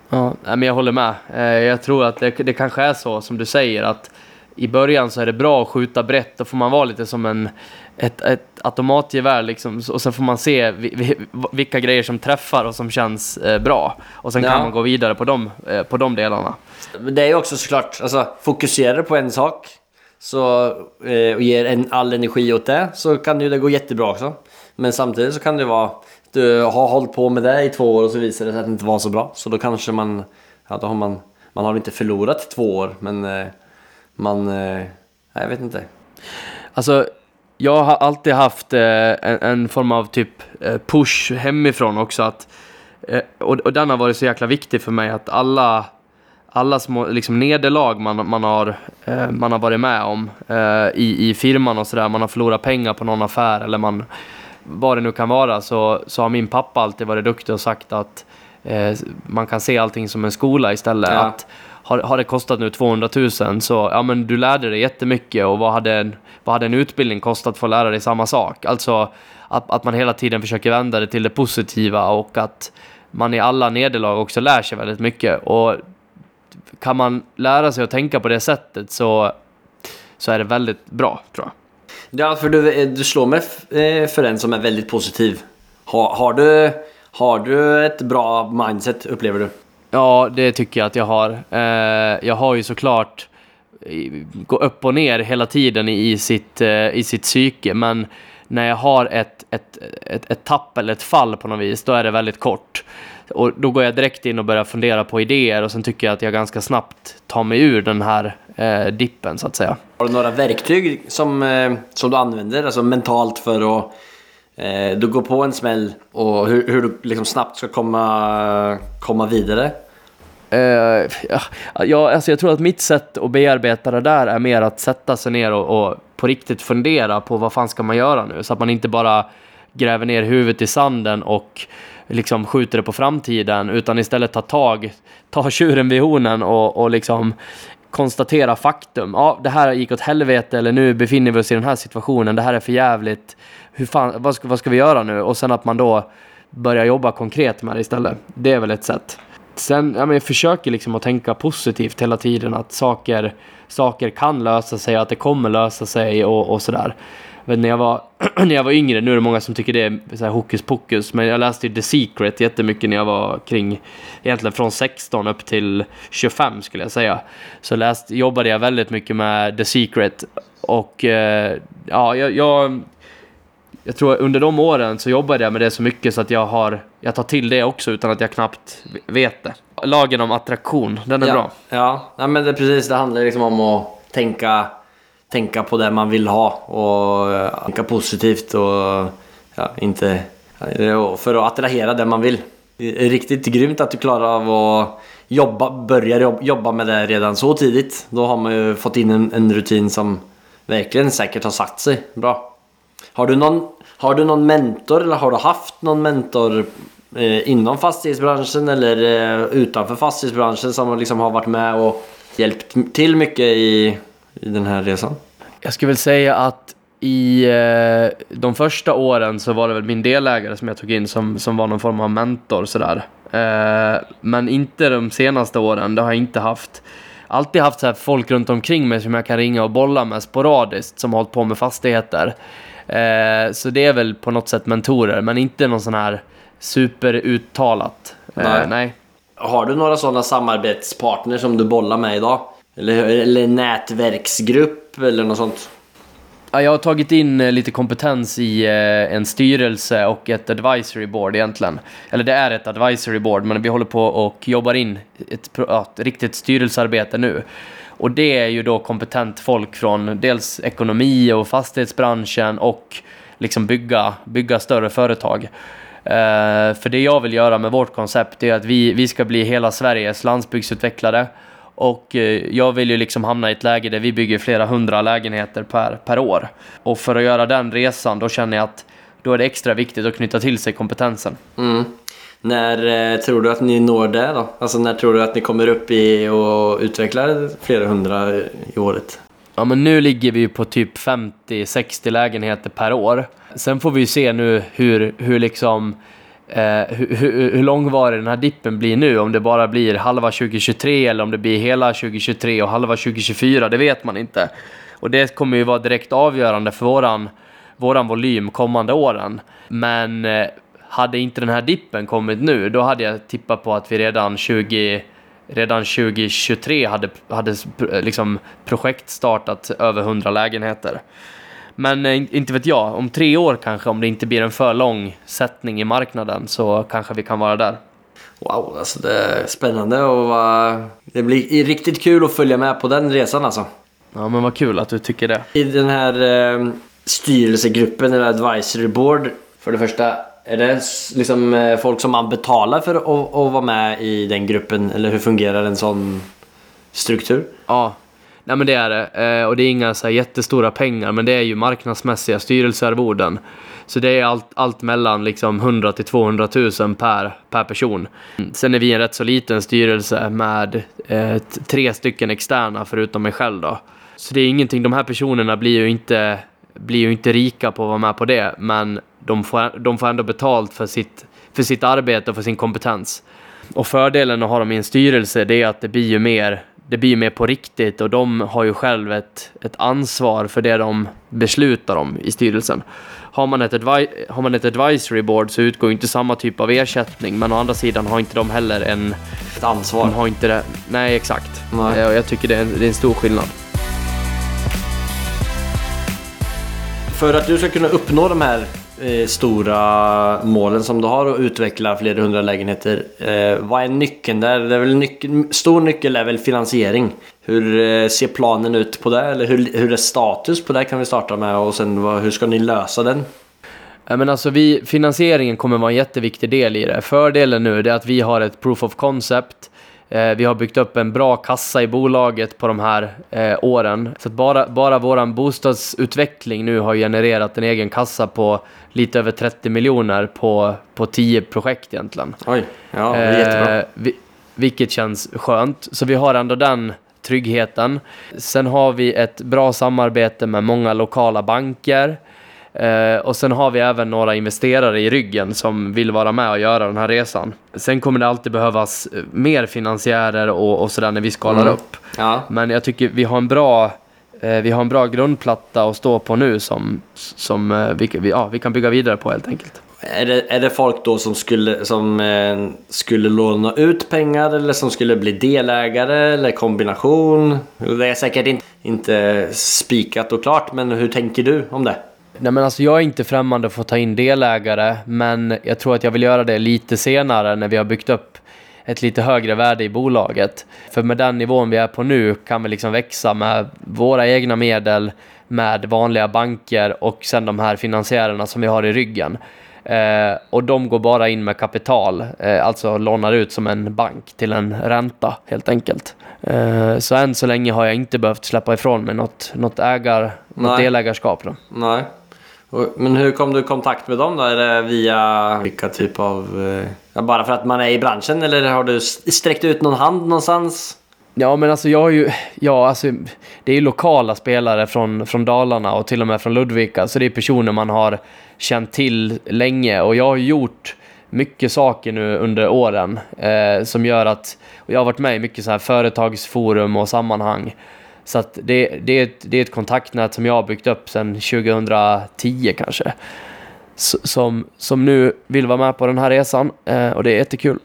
Ja, men jag håller med. Eh, Jag tror att det, det kanske är så som du säger att i början så är det bra att skjuta brett. Då får man vara lite som en, ett, ett automatgevär liksom. Och sen får man se vi, vi, vilka grejer som träffar och som känns eh, bra. Och sen Ja. kan man gå vidare på de, eh, på de delarna. Men det är ju också såklart, alltså fokuserar på en sak så, eh, och ger en, all energi åt det så kan ju det gå jättebra också. Men samtidigt så kan det vara, du har hållit på med det i två år och så visar det sig att det inte var så bra. Så då kanske man, ja då har man, man har inte förlorat två år men man, jag vet inte. Alltså, jag har alltid haft eh, en, en form av typ eh, push hemifrån också. Att, eh, och, och den har varit så jäkla viktig för mig att alla, alla små liksom, nederlag man, man, har, eh, man har varit med om i, i firman och sådär, man har förlorat pengar på någon affär eller man, vad det nu kan vara, så, så har min pappa alltid varit duktig och sagt att man kan se allting som en skola istället. Ja. Att har, har det kostat nu 200 000 så, ja men du lärde dig jättemycket och vad hade en, vad hade en utbildning kostat för att lära dig samma sak? Alltså att, att man hela tiden försöker vända det till det positiva och att man i alla nederlag också lär sig väldigt mycket. Och kan man lära sig att tänka på det sättet så, så är det väldigt bra tror jag. Ja, för du, du slår mig eh, för en som är väldigt positiv. Har, har, du, har du ett bra mindset upplever du? Ja, det tycker jag att jag har. Eh, jag har ju såklart gått gå upp och ner hela tiden i, sitt, eh, i sitt psyke, men när jag har ett, ett, ett, ett tapp eller ett fall på något vis, då är det väldigt kort. Och då går jag direkt in och börjar fundera på idéer och sen tycker jag att jag ganska snabbt tar mig ur den här eh, dippen så att säga. Har du några verktyg som, eh, som du använder alltså mentalt för att eh, du går på en smäll och hur, hur du liksom snabbt ska komma, komma vidare? Uh, ja, ja, alltså jag tror att mitt sätt att bearbeta det där är mer att sätta sig ner och, och på riktigt fundera på vad fan ska man göra nu? Så att man inte bara gräver ner huvudet i sanden och liksom skjuter det på framtiden utan istället tar tag, tar tjuren vid hornen och, och liksom konstatera faktum. Ja, det här gick åt helvete eller nu befinner vi oss i den här situationen. Det här är för jävligt. Hur fan, vad, ska, vad ska vi göra nu? Och sen att man då börjar jobba konkret med det istället. Det är väl ett sätt. Sen, ja, men jag försöker liksom att tänka positivt hela tiden. Att saker, saker kan lösa sig, att det kommer lösa sig och, och sådär. Men när jag, var, när jag var yngre, nu är det många som tycker det är så här hokus pokus, men jag läste ju The Secret jättemycket när jag var kring, egentligen från 16 upp till 25 skulle jag säga. Så läst, jobbade jag väldigt mycket med The Secret och eh, ja, jag, jag, jag tror under de åren så jobbade jag med det så mycket så att jag har, jag tar till det också utan att jag knappt vet det. Lagen om attraktion, den är ja. bra. Ja, nej, men det precis. Det handlar liksom om att tänka, tänka på det man vill ha och eh, tänka positivt och ja, inte ja, för att attrahera det man vill. Det är riktigt grymt att du klarar av att jobba, börja jobb- jobba med det redan så tidigt. Då har man ju fått in en, en rutin som verkligen säkert har satt sig bra. Har du någon, har du någon mentor eller har du haft någon mentor eh, inom fastighetsbranschen eller eh, utanför fastighetsbranschen som liksom har varit med och hjälpt till mycket i, i den här resan? Jag skulle väl säga att i eh, de första åren så var det väl min delägare som jag tog in som, som var någon form av mentor sådär. Eh, men inte de senaste åren, det har jag inte haft. Alltid haft så här folk runt omkring mig som jag kan ringa och bolla med sporadiskt som har hållit på med fastigheter. Eh, så det är väl på något sätt mentorer, men inte någon sån här superuttalat. Eh, Nej. Har du några sådana samarbetspartner som du bollar med idag? Eller, eller nätverksgrupp eller något sånt? Ja, jag har tagit in eh, lite kompetens i eh, en styrelse och ett advisory board egentligen. Eller det är ett advisory board, men vi håller på och jobbar in ett, ett riktigt styrelsearbete nu. Och det är ju då kompetent folk från dels ekonomi och fastighetsbranschen och liksom bygga, bygga större företag. Eh, för det jag vill göra med vårt koncept är att vi, vi ska bli hela Sveriges landsbygdsutvecklare. Och eh, jag vill ju liksom hamna i ett läge där vi bygger flera hundra lägenheter per, per år. Och för att göra den resan, då känner jag att då är det extra viktigt att knyta till sig kompetensen. Mm. När eh, tror du att ni når det då? Alltså när tror du att ni kommer upp i och utvecklar flera hundra i året? Ja, men nu ligger vi på typ 50-60 lägenheter per år. Sen får vi ju se nu hur, hur liksom eh, hur, hur, hur långvarig den här dippen blir nu. Om det bara blir halva 2023 eller om det blir hela 2023 och halva 2024, det vet man inte. Och det kommer ju vara direkt avgörande för våran, våran volym kommande åren. Men eh, hade inte den här dippen kommit nu, då hade jag tippat på att vi redan 20 redan 2023 hade, hade liksom projekt startat över 100 lägenheter. Men eh, inte vet jag, om tre år kanske, om det inte blir en för lång sättning i marknaden så kanske vi kan vara där. Wow, alltså det är spännande och uh, det blir riktigt kul att följa med på den resan alltså. Ja, men vad kul att du tycker det. I den här uh, styrelsegruppen, eller advisory board, för det första, är det liksom eh, folk som man betalar för att, att vara med i den gruppen? Eller hur fungerar en sån struktur? Ja, Nej men det är det. Eh, och det är inga så jättestora pengar, men det är ju marknadsmässiga styrelsearvoden. Så det är allt, allt mellan liksom 100 till 200 000 per, per person. Sen är vi en rätt så liten styrelse med eh, tre stycken externa förutom mig själv då. Så det är ingenting, de här personerna blir ju inte, blir ju inte rika på att vara med på det, men de får, de får ändå betalt för sitt, för sitt arbete och för sin kompetens. Och fördelen att ha dem i en styrelse, det är att det blir ju mer det blir mer på riktigt och de har ju själv ett, ett ansvar för det de beslutar om i styrelsen. Har man, ett har man ett advisory board så utgår inte samma typ av ersättning men å andra sidan har inte de heller en... Ett ansvar. De har inte det. Nej, exakt. Nej. Jag, jag tycker det är, en, det är en stor skillnad. För att du ska kunna uppnå de här eh, Eh, stora målen som du har och utveckla flera hundra lägenheter. Eh, vad är nyckeln där? Det är väl nyckel, stor nyckel är väl finansiering. Hur eh, ser planen ut på det? Eller hur, hur är status på det kan vi starta med och sen vad, hur ska ni lösa den? Men alltså vi, finansieringen kommer vara en jätteviktig del i det. Fördelen nu är att vi har ett proof of concept vi har byggt upp en bra kassa i bolaget på de här eh, åren. Så bara, bara vår bostadsutveckling nu har genererat en egen kassa på lite över 30 miljoner på, på 10 projekt egentligen. Oj, ja, det är jättebra. Eh, vi, vilket känns skönt. Så vi har ändå den tryggheten. Sen har vi ett bra samarbete med många lokala banker. Eh, och sen har vi även några investerare i ryggen som vill vara med och göra den här resan. Sen kommer det alltid behövas eh, mer finansiärer och, och sådär när vi skalar mm. upp. Ja. Men jag tycker vi har en bra eh, vi har en bra grundplatta att stå på nu som, som eh, vi, vi, ja, vi kan bygga vidare på helt enkelt. Är det, är det folk då som skulle, som eh, skulle låna ut pengar eller som skulle bli delägare eller kombination? Det är säkert inte, inte spikat och klart men hur tänker du om det? Nej men alltså jag är inte främmande för att ta in delägare, men jag tror att jag vill göra det lite senare när vi har byggt upp ett lite högre värde i bolaget. För med den nivån vi är på nu kan vi liksom växa med våra egna medel, med vanliga banker och sen de här finansiärerna som vi har i ryggen. Eh, och de går bara in med kapital, eh, alltså lånar ut som en bank till en ränta helt enkelt. Eh, så än så länge har jag inte behövt släppa ifrån mig något, något, ägar, något delägarskap. Då. Nej. Men hur kom du i kontakt med dem då? Är det via vilka typ av... Eh, ja, bara för att man är i branschen eller har du sträckt ut någon hand någonstans? Ja men alltså jag har ju, ja alltså det är ju lokala spelare från, från Dalarna och till och med från Ludvika. Så det är personer man har känt till länge och jag har gjort mycket saker nu under åren eh, som gör att, jag har varit med i mycket så här företagsforum och sammanhang så att det, det, är ett, det är ett kontaktnät som jag har byggt upp sedan 2010 kanske. som, som nu vill vara med på den här resan eh, och det är jättekul.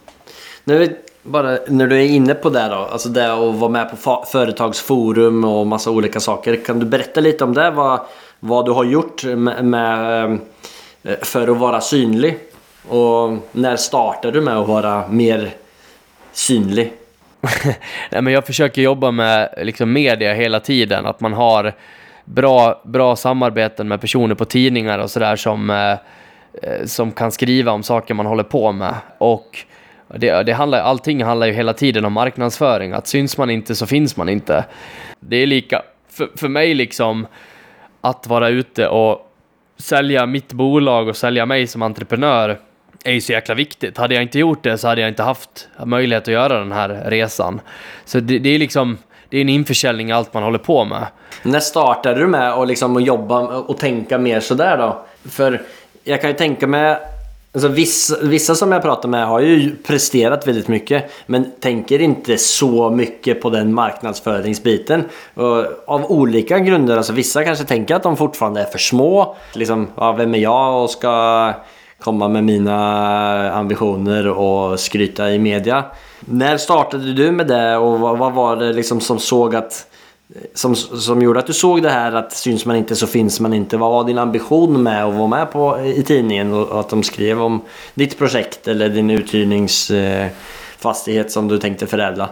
Nu, bara när du är inne på det då, alltså det att vara med på företagsforum och massa olika saker. Kan du berätta lite om det? Vad, vad du har gjort med, med eh, för att vara synlig? Och när startade du med att vara mer synlig? Nej, men jag försöker jobba med liksom, media hela tiden. Att man har bra, bra samarbeten med personer på tidningar och sådär som, eh, eh, som kan skriva om saker man håller på med. Och det, det handlar, allting handlar ju hela tiden om marknadsföring. Att syns man inte så finns man inte. Det är lika, för, för mig liksom, att vara ute och sälja mitt bolag och sälja mig som entreprenör är ju så jäkla viktigt. Hade jag inte gjort det så hade jag inte haft möjlighet att göra den här resan. Så det, det är liksom det är en införsäljning i allt man håller på med. När startade du med att liksom jobba och tänka mer sådär då? För jag kan ju tänka mig Alltså vissa, vissa som jag pratar med har ju presterat väldigt mycket men tänker inte så mycket på den marknadsföringsbiten. Och av olika grunder. Alltså vissa kanske tänker att de fortfarande är för små. Liksom, ja, vem är jag och ska komma med mina ambitioner och skryta i media. När startade du med det och vad, vad var det liksom som såg att som, som gjorde att du såg det här att syns man inte så finns man inte. Vad var din ambition med att vara med på, i tidningen och att de skrev om ditt projekt eller din uthyrningsfastighet eh, som du tänkte förädla?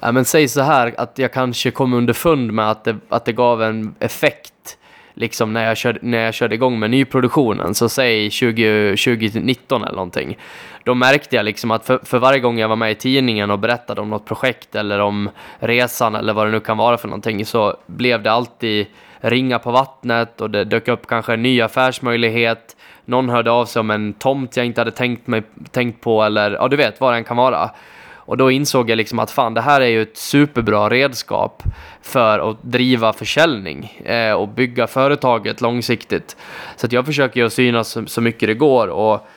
Ja, men säg så här att jag kanske kom underfund med att det, att det gav en effekt liksom när jag körde, när jag körde igång med nyproduktionen, så säg 20, 2019 eller någonting. Då märkte jag liksom att för, för varje gång jag var med i tidningen och berättade om något projekt eller om resan eller vad det nu kan vara för någonting så blev det alltid ringa på vattnet och det dök upp kanske en ny affärsmöjlighet. Någon hörde av sig om en tomt jag inte hade tänkt, mig, tänkt på eller ja, du vet vad den kan vara. Och då insåg jag liksom att fan, det här är ju ett superbra redskap för att driva försäljning eh, och bygga företaget långsiktigt. Så att jag försöker ju att synas så, så mycket det går och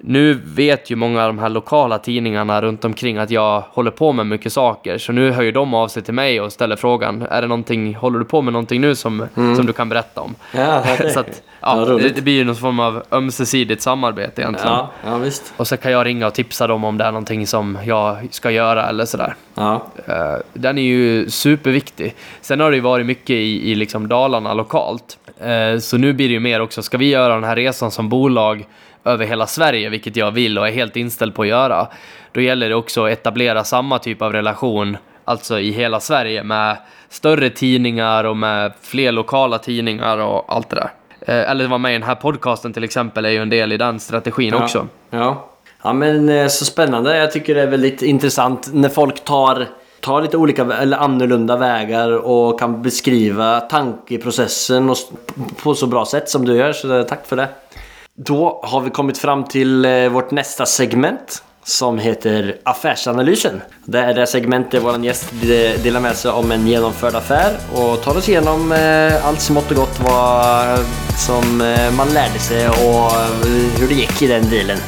nu vet ju många av de här lokala tidningarna runt omkring att jag håller på med mycket saker. Så nu hör ju de av sig till mig och ställer frågan, är det någonting, håller du på med någonting nu som, mm. som du kan berätta om? Ja, okay. så att, ja, det, det, blir ju någon form av ömsesidigt samarbete egentligen. Ja, ja, visst. Och så kan jag ringa och tipsa dem om det är någonting som jag ska göra eller sådär. Ja. Uh, den är ju superviktig. Sen har det ju varit mycket i, i liksom Dalarna lokalt. Uh, så nu blir det ju mer också, ska vi göra den här resan som bolag över hela Sverige, vilket jag vill och är helt inställd på att göra, då gäller det också att etablera samma typ av relation, alltså i hela Sverige, med större tidningar och med fler lokala tidningar och allt det där. Eh, eller vara med i den här podcasten till exempel är ju en del i den strategin ja. också. Ja. ja, men eh, så spännande. Jag tycker det är väldigt intressant när folk tar tar lite olika eller annorlunda vägar och kan beskriva tankeprocessen på så bra sätt som du gör. Så tack för det. Då har vi kommit fram till eh, vårt nästa segment som heter Affärsanalysen. Det är det segment där vår gäst delar med sig om en genomförd affär och tar oss igenom eh, allt smått och gott vad som eh, man lärde sig och hur det gick i den dealen.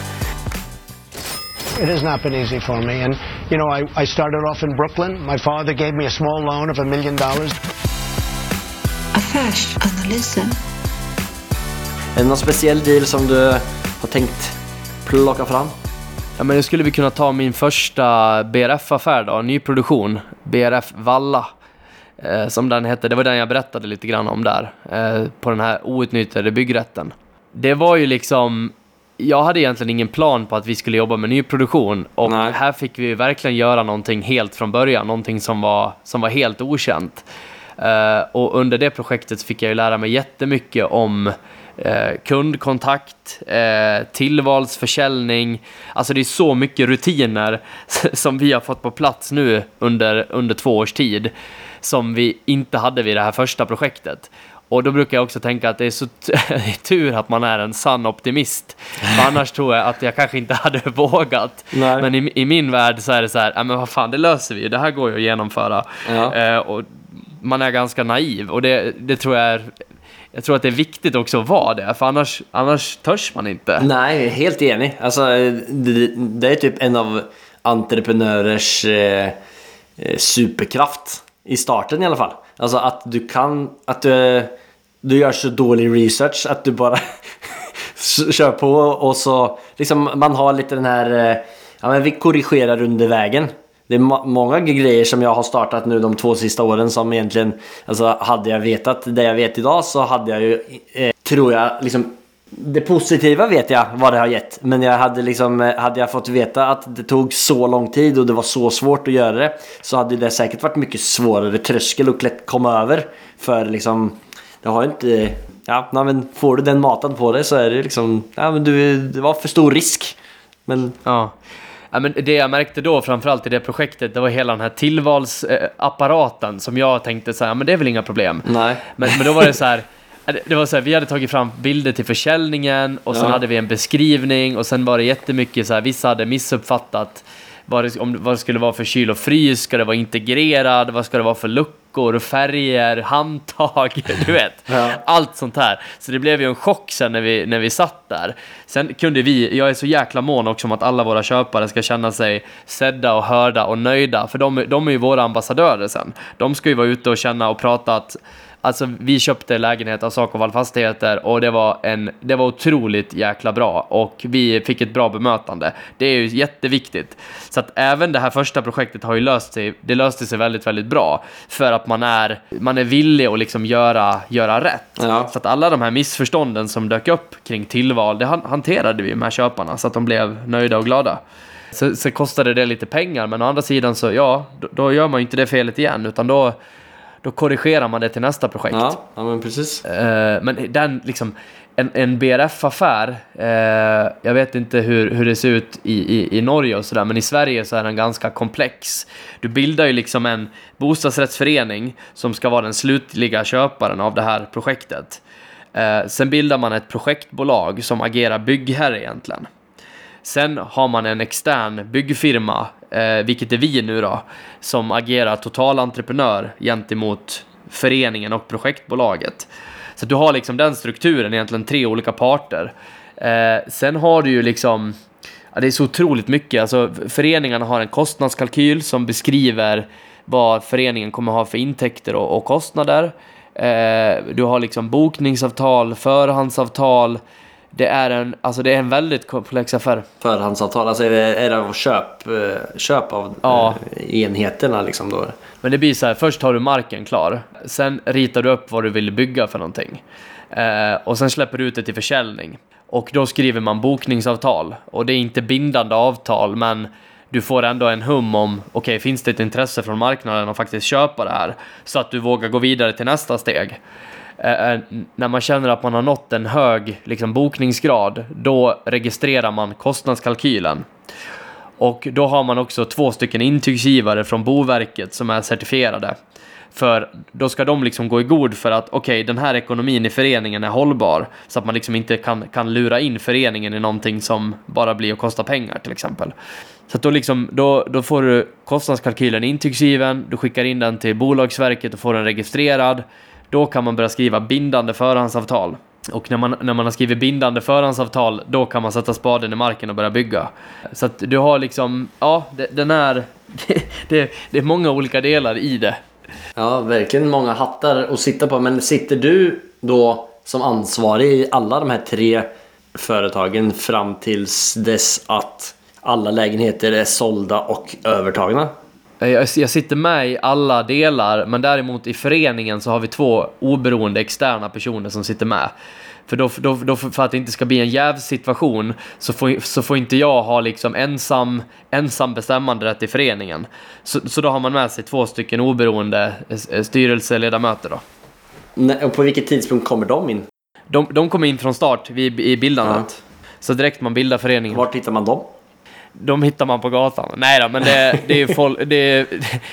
It has not been easy for me and you know I, I started off in Brooklyn. My father gave me a small loan of a million dollars. Affärsanalysen är det någon speciell deal som du har tänkt plocka fram? Ja, men jag skulle vi kunna ta min första BRF-affär då, nyproduktion. BRF Valla. Eh, som den hette, det var den jag berättade lite grann om där. Eh, på den här outnyttjade byggrätten. Det var ju liksom... Jag hade egentligen ingen plan på att vi skulle jobba med nyproduktion och Nej. här fick vi verkligen göra någonting helt från början, någonting som var, som var helt okänt. Uh, och under det projektet fick jag ju lära mig jättemycket om eh, kundkontakt, eh, tillvalsförsäljning. Alltså det är så mycket rutiner som vi har fått på plats nu under, under två års tid som vi inte hade vid det här första projektet. Och då brukar jag också tänka att det är så tur att man är en sann optimist. För annars tror jag att jag kanske inte hade vågat. Nej. Men i, i, min värld så är det så här, ja men vad fan, det löser vi Det här går ju att genomföra. Ja. Eh, och man är ganska naiv och det, det tror jag är jag tror att det är viktigt också att vara det, för annars, annars törs man inte. Nej, helt enig. Alltså, det, det är typ en av entreprenörers eh, eh, superkraft. I starten i alla fall. Alltså att du kan, att du, du gör så dålig research att du bara kör på och så liksom man har lite den här, eh, ja men vi korrigerar under vägen det är många grejer som jag har startat nu de två sista åren som egentligen, alltså hade jag vetat det jag vet idag så hade jag ju, eh, tror jag, liksom det positiva vet jag vad det har gett. Men jag hade liksom, eh, hade jag fått veta att det tog så lång tid och det var så svårt att göra det. Så hade det säkert varit mycket svårare tröskel att komma över. För liksom, det har ju inte, ja men får du den matad på dig så är det liksom, ja men du, det var för stor risk. Men ja. Ja, men det jag märkte då, framförallt i det projektet, det var hela den här tillvalsapparaten som jag tänkte så här, men det är väl inga problem. Nej. Men, men då var det så här, det var så här, vi hade tagit fram bilder till försäljningen och sen ja. hade vi en beskrivning och sen var det jättemycket så här, vissa hade missuppfattat vad det, om, vad det skulle vara för kyl och frys, ska det vara integrerad, vad ska det vara för luckor, färger, handtag, du vet. Ja. Allt sånt här. Så det blev ju en chock sen när vi, när vi satt där. Sen kunde vi, jag är så jäkla mån också om att alla våra köpare ska känna sig sedda och hörda och nöjda, för de, de är ju våra ambassadörer sen. De ska ju vara ute och känna och prata att Alltså vi köpte lägenhet av Sakoval Fastigheter och det var, en, det var otroligt jäkla bra och vi fick ett bra bemötande. Det är ju jätteviktigt. Så att även det här första projektet har ju löst sig, det löste sig väldigt, väldigt bra. För att man är, man är villig att liksom göra, göra rätt. Ja. Så att alla de här missförstånden som dök upp kring tillval, det han- hanterade vi med köparna så att de blev nöjda och glada. Så, så kostade det lite pengar, men å andra sidan så ja, då, då gör man ju inte det felet igen, utan då, då korrigerar man det till nästa projekt. Ja, ja men precis. Eh, men den liksom, en, en BRF-affär, eh, jag vet inte hur, hur det ser ut i, i, i Norge och sådär, men i Sverige så är den ganska komplex. Du bildar ju liksom en bostadsrättsförening som ska vara den slutliga köparen av det här projektet. Eh, sen bildar man ett projektbolag som agerar byggherre egentligen. Sen har man en extern byggfirma, eh, vilket är vi nu då, som agerar totalentreprenör gentemot föreningen och projektbolaget. Så du har liksom den strukturen, egentligen tre olika parter. Eh, sen har du ju liksom, ja, det är så otroligt mycket, alltså föreningarna har en kostnadskalkyl som beskriver vad föreningen kommer ha för intäkter och, och kostnader. Eh, du har liksom bokningsavtal, förhandsavtal. Det är en, alltså det är en väldigt komplex affär. Förhandsavtal, alltså är det, är det köp, eh, köp av Ja. eh, enheterna liksom då? Men det blir så här, först har du marken klar, sen ritar du upp vad du vill bygga för någonting. Eh, och sen släpper du ut det till försäljning. Och då skriver man bokningsavtal. Och det är inte bindande avtal, men du får ändå en hum om, okej, finns det ett intresse från marknaden att faktiskt köpa det här? Så att du vågar gå vidare till nästa steg. Eh, eh, när man känner att man har nått en hög liksom, bokningsgrad, då registrerar man kostnadskalkylen. Och då har man också två stycken intygsgivare från Boverket som är certifierade. För då ska de liksom gå i god för att okej, den här ekonomin i föreningen är hållbar. Så att man liksom inte kan, kan lura in föreningen i någonting som bara blir att kosta pengar till exempel. Så att då, liksom, då, då får du kostnadskalkylen intygsgiven, du skickar in den till Bolagsverket och får den registrerad. Då kan man börja skriva bindande förhandsavtal. Och när man, när man har skrivit bindande förhandsavtal, då kan man sätta spaden i marken och börja bygga. Så att du har liksom, ja, det, den är, det, det, det är många olika delar i det. Ja, verkligen många hattar att sitta på. Men sitter du då som ansvarig i alla de här tre företagen fram tills dess att alla lägenheter är sålda och övertagna? Jag, jag sitter med i alla delar, men däremot i föreningen så har vi två oberoende externa personer som sitter med. För, då, då, då, för att det inte ska bli en jävsituation så får, så får inte jag ha liksom ensam, ensam bestämmanderätt i föreningen. Så, så då har man med sig två stycken oberoende eh, styrelseledamöter då. Nej, Och på vilket tidspunkt kommer de in? De, de kommer in från start vid, i bildandet. Så direkt man bildar föreningen. Vart hittar man dem? De hittar man på gatan. Nej då, men det, det, är folk, det, är,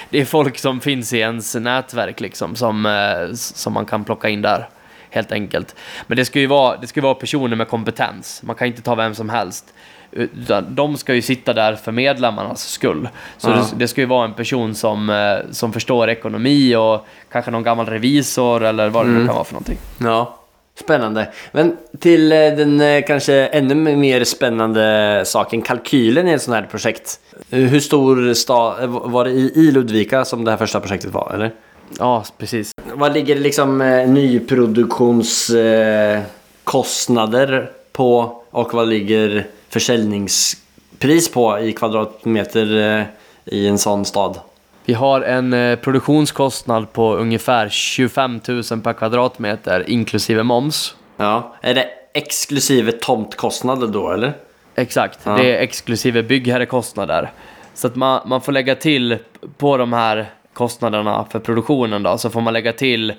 det är folk som finns i ens nätverk liksom, som, eh, som man kan plocka in där. Helt enkelt. Men det ska ju vara, det ska vara personer med kompetens. Man kan inte ta vem som helst. Utan de ska ju sitta där för medlemmarnas skull. Så Ja. det, det ska ju vara en person som, eh, som förstår ekonomi och kanske någon gammal revisor eller vad det nu kan vara för någonting. Ja. Spännande. Men till eh, den eh, kanske ännu mer spännande saken, kalkylen i ett sånt här projekt. Eh, Hur stor stad, var det i Ludvika som det här första projektet var, eller? Ja, precis. Vad ligger liksom eh, nyproduktionskostnader kostnader på och vad ligger försäljningspris på i kvadratmeter i en sån stad? Vi har en eh, produktionskostnad på ungefär 25 000 per kvadratmeter inklusive moms. Ja. Är det exklusive tomtkostnader då eller? Exakt, Ja. det är exklusive byggherrekostnader. Så att man, man får lägga till på de här kostnaderna för produktionen då, så får man lägga till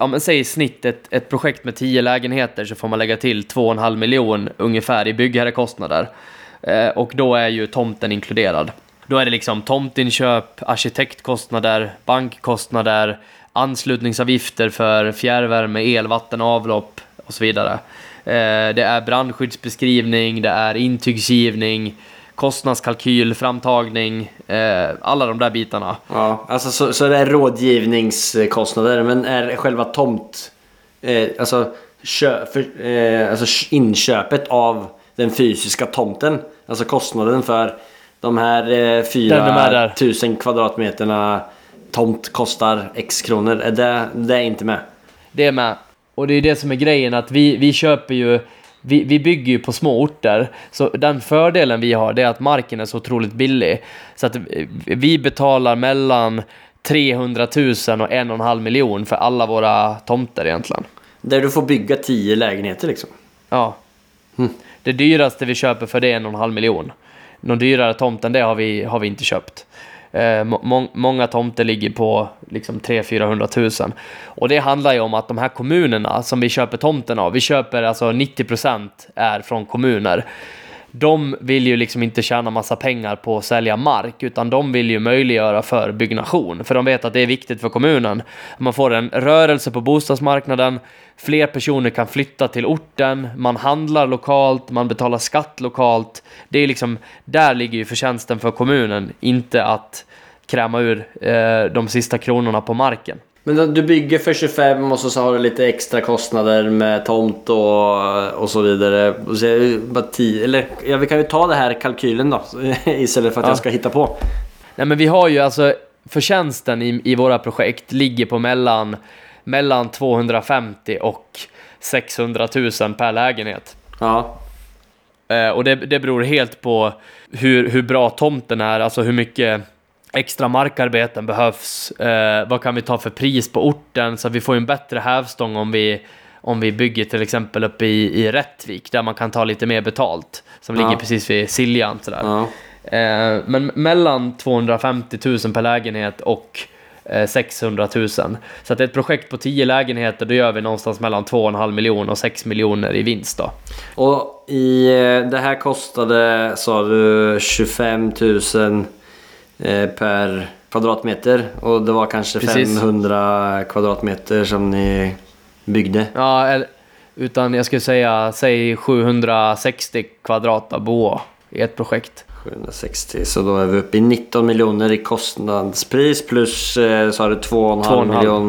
Ja, men säg i snitt ett, ett projekt med 10 lägenheter så får man lägga till 2,5 miljon ungefär i byggherrekostnader. Eh, och då är ju tomten inkluderad. Då är det liksom tomtinköp, arkitektkostnader, bankkostnader, anslutningsavgifter för fjärrvärme, el, vatten, avlopp och så vidare. Eh, det är brandskyddsbeskrivning, det är intygsgivning, kostnadskalkyl, framtagning, eh, alla de där bitarna. Ja, alltså så, så det är rådgivningskostnader, men är själva tomt... Eh, alltså, kö, för, eh, alltså inköpet av den fysiska tomten, alltså kostnaden för de här eh, där. 4000 kvadratmeterna tomt kostar X kronor. Är det, det är inte med? Det är med. Och det är det som är grejen, att vi, vi köper ju... Vi, vi bygger ju på små orter, så den fördelen vi har det är att marken är så otroligt billig. Så att vi betalar mellan 300 000 och en och en halv miljon för alla våra tomter egentligen. Där du får bygga 10 lägenheter liksom. Ja. Det dyraste vi köper för det är en och en halv miljon. Någon dyrare tomt än det har vi, har vi inte köpt. Eh, må, många tomter ligger på liksom 300 400 000. Och det handlar ju om att de här kommunerna som vi köper tomten av, vi köper alltså 90% är från kommuner. De vill ju liksom inte tjäna massa pengar på att sälja mark, utan de vill ju möjliggöra för byggnation. För de vet att det är viktigt för kommunen. Man får en rörelse på bostadsmarknaden, fler personer kan flytta till orten, man handlar lokalt, man betalar skatt lokalt. Det är liksom, där ligger ju förtjänsten för kommunen, inte att kräma ur eh, de sista kronorna på marken. Men du bygger för 25 och så, så har du lite extra kostnader med tomt och, och så vidare. Och så är det bara 10, eller ja, vi kan ju ta det här kalkylen då istället för att Ja. jag ska hitta på. Nej men vi har ju alltså förtjänsten i, i våra projekt ligger på mellan, mellan 250 och 600 000 per lägenhet. Ja, Eh, och det, det beror helt på hur, hur bra tomten är, alltså hur mycket extra markarbeten behövs. Eh, vad kan vi ta för pris på orten? Så att vi får en bättre hävstång om vi, om vi bygger till exempel uppe i, i Rättvik där man kan ta lite mer betalt. Som Ja. ligger precis vid Siljan sådär. ja. Eh, men mellan 250 000 per lägenhet och eh, 600 000. Så att ett projekt på 10 lägenheter, då gör vi någonstans mellan 2,5 miljoner och 6 miljoner i vinst då. Och i eh, det här kostade, sa du, 25 000 eh, per kvadratmeter. Och det var kanske Precis. 500 kvadratmeter som ni byggde. Ja, utan jag skulle säga, säg 760 kvadrat av boa i ett projekt. 760, så då är vi uppe i 19 miljoner i kostnadspris plus eh, så har du 2,5 2,5. miljon.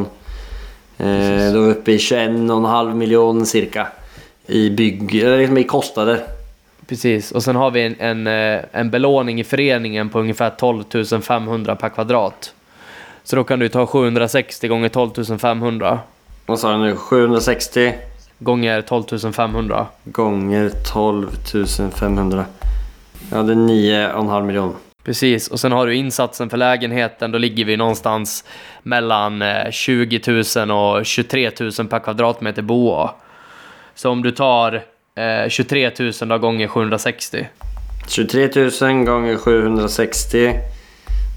Eh, då är vi uppe i 21,5 miljon cirka. I bygg, eller liksom i kostnader. Precis, och sen har vi en, en, eh, en belåning i föreningen på ungefär 12 500 per kvadrat. Så då kan du ta 760 gånger 12 500 Vad sa du nu? 760 gånger 12 500. gånger 12 500. Ja, det är 9,5 miljon. Precis, och sen har du insatsen för lägenheten, då ligger vi någonstans mellan eh, 20 000 och 23 000 per kvadratmeter boa. Så om du tar eh, 23 000 då gånger 760. 23 000 gånger 760.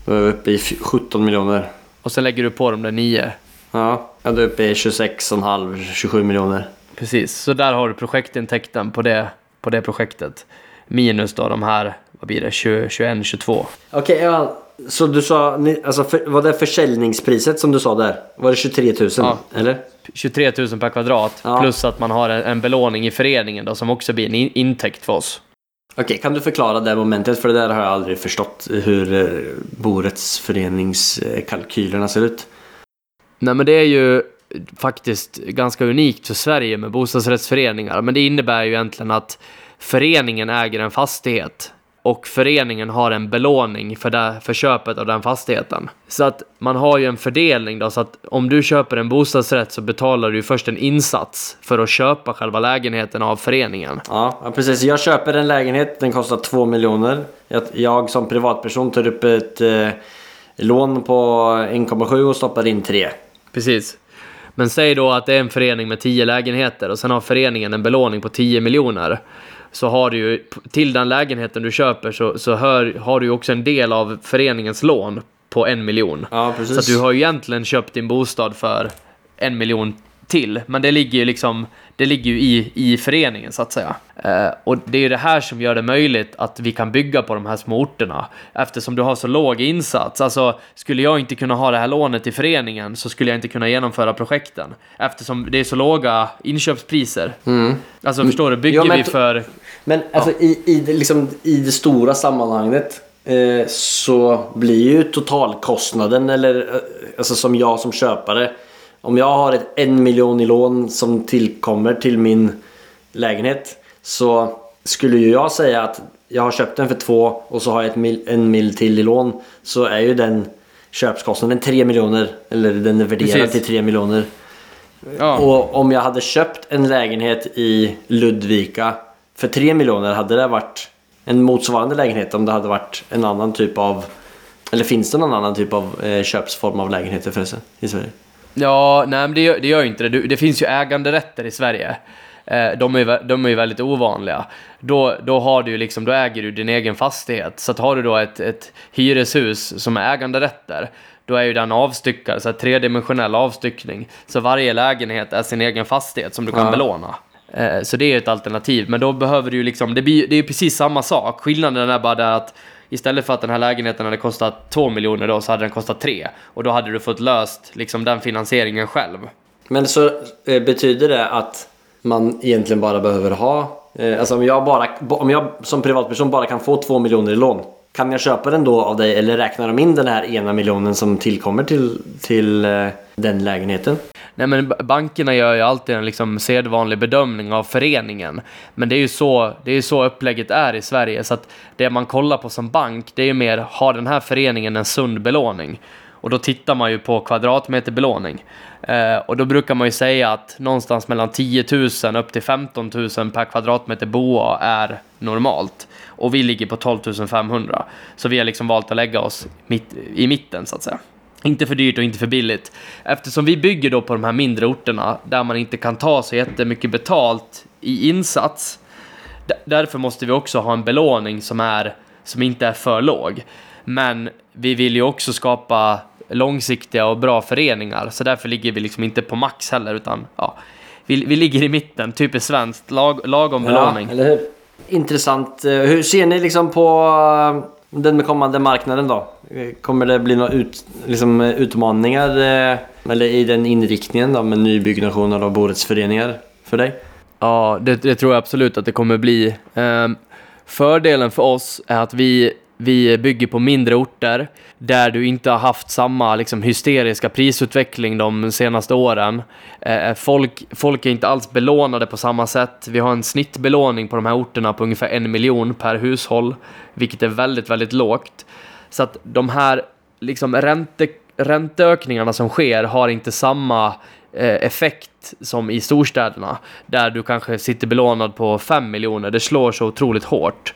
Då är vi uppe i f- 17 miljoner. Och sen lägger du på de där 9. Ja, då är vi uppe i 26,5, 27 miljoner. Precis, så där har du projektintäkten på det, på det projektet. Minus då de här, vad blir det, 20, 21, 22. Okej, ja, så du sa, alltså för, var det försäljningspriset som du sa där? Var det 23 000? Ja. Eller? 23 000 per kvadrat. Ja. Plus att man har en, belåning i föreningen då, som också blir en in, intäkt för oss. Okej, kan du förklara det momentet? För det där har jag aldrig förstått hur eh, Borets föreningskalkylerna ser ut. Nej men det är ju faktiskt ganska unikt för Sverige med bostadsrättsföreningar. Men det innebär ju egentligen att föreningen äger en fastighet och föreningen har en belåning för, det, för köpet av den fastigheten. Så att man har ju en fördelning då, så att om du köper en bostadsrätt så betalar du först en insats för att köpa själva lägenheten av föreningen. Ja, ja, precis. Jag köper en lägenhet, den kostar 2 miljoner. Jag, jag som privatperson tar upp ett eh, lån på 1,7 och stoppar in 3. Precis. Men säg då att det är en förening med 10 lägenheter och sen har föreningen en belåning på 10 miljoner. Så har du ju, till den lägenheten du köper så, så hör, har du ju också en del av föreningens lån på en miljon. Ja, Så du har ju egentligen köpt din bostad för en miljon till, men det ligger ju liksom det ligger ju i, i föreningen så att säga. Eh, och det är ju det här som gör det möjligt att vi kan bygga på de här små orterna eftersom du har så låg insats. Alltså, skulle jag inte kunna ha det här lånet i föreningen så skulle jag inte kunna genomföra projekten eftersom det är så låga inköpspriser. Alltså, förstår du? Bygger Ja, vi för... Men alltså, i, i, det, liksom, i det stora sammanhanget eh, så blir ju totalkostnaden, eller eh, alltså som jag som köpare. Om jag har ett en miljon i lån som tillkommer till min lägenhet. Så skulle ju jag säga att jag har köpt den för två och så har jag ett mil, en mil till i lån. Så är ju den köpskostnaden 3 miljoner. Eller den är värderad Precis. till 3 miljoner. Ja. Och om jag hade köpt en lägenhet i Ludvika för 3 miljoner hade det varit en motsvarande lägenhet om det hade varit en annan typ av eller finns det någon annan typ av eh, köpsform av lägenheter förresten i Sverige? Ja, nej men det gör, det gör ju inte det. Det finns ju äganderätter i Sverige. Eh, De är, de är ju väldigt ovanliga. Då, då, har du liksom, då äger du din egen fastighet. Så att har du då ett, ett hyreshus som är äganderätter, då är ju den avstyckad, så tredimensionell avstyckning. Så varje lägenhet är sin egen fastighet som du kan Ja. belåna. Eh, så det är ju ett alternativ, men då behöver du ju liksom, det, blir, det är ju precis samma sak. Skillnaden är bara där att Istället för att den här lägenheten hade kostat 2 miljoner då, så hade den kostat 3. Och då hade du fått löst liksom den finansieringen själv. Men så eh, betyder det att man egentligen bara behöver ha eh, Alltså om jag, bara, om jag som privatperson bara kan få 2 miljoner i lån Kan jag köpa den då av dig eller räknar de in den här ena miljonen som tillkommer till, till den lägenheten? Nej men bankerna gör ju alltid en liksom sedvanlig bedömning av föreningen. Men det är ju så, det är så upplägget är i Sverige. Så att det man kollar på som bank, det är ju mer, har den här föreningen en sund belåning? Och då tittar man ju på kvadratmeter belåning. Eh, och då brukar man ju säga att någonstans mellan 10 000 upp till 15 000 per kvadratmeter boa är normalt. Och vi ligger på 12 500. Så vi har liksom valt att lägga oss mitt, i mitten så att säga. Inte för dyrt och inte för billigt. Eftersom vi bygger då på de här mindre orterna där man inte kan ta så jättemycket betalt i insats. Därför måste vi också ha en belåning som, är, som inte är för låg. Men vi vill ju också skapa långsiktiga och bra föreningar. Så därför ligger vi liksom inte på max heller utan ja, vi, vi ligger i mitten, typiskt svenskt, lag, lagom belåning. hur? Intressant. Eh, Hur ser ni liksom på den den kommande marknaden då? Kommer det bli några ut, liksom, utmaningar eh, eller i den inriktningen då med nybyggnationer av borättsföreningar för dig? Ja, det, det tror jag absolut att det kommer bli. Ehm, fördelen för oss är att vi, vi bygger på mindre orter där du inte har haft samma liksom, hysteriska prisutveckling de senaste åren. Eh, folk, folk är inte alls belånade på samma sätt. Vi har en snittbelåning på de här orterna på ungefär en miljon per hushåll, vilket är väldigt, väldigt lågt. Så att de här liksom, ränte, ränteökningarna som sker har inte samma eh, effekt som i storstäderna där du kanske sitter belånad på 5 miljoner. Det slår så otroligt hårt.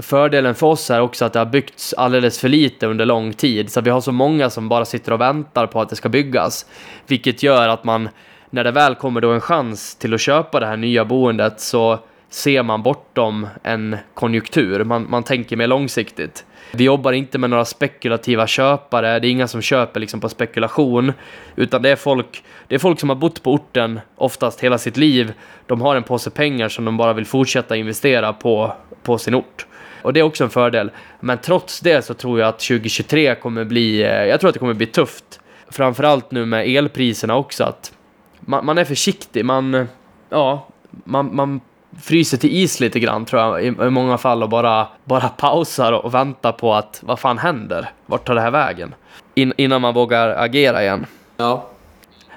Fördelen för oss är också att det har byggts alldeles för lite under lång tid så vi har så många som bara sitter och väntar på att det ska byggas. Vilket gör att man, när det väl kommer då en chans till att köpa det här nya boendet så ser man bortom en konjunktur. Man, man tänker mer långsiktigt. Vi jobbar inte med några spekulativa köpare, det är inga som köper liksom på spekulation. Utan det är, folk, det är folk som har bott på orten oftast hela sitt liv. De har en påse pengar som de bara vill fortsätta investera på, på sin ort. Och det är också en fördel. Men trots det så tror jag att 2023 kommer bli, eh, jag tror att det kommer bli tufft. Framförallt nu med elpriserna också att man, man är försiktig, man, ja, man, man fryser till is lite grann tror jag i, i många fall och bara, bara pausar och, väntar på att vad fan händer? Vart tar det här vägen? In, innan man vågar agera igen. Ja.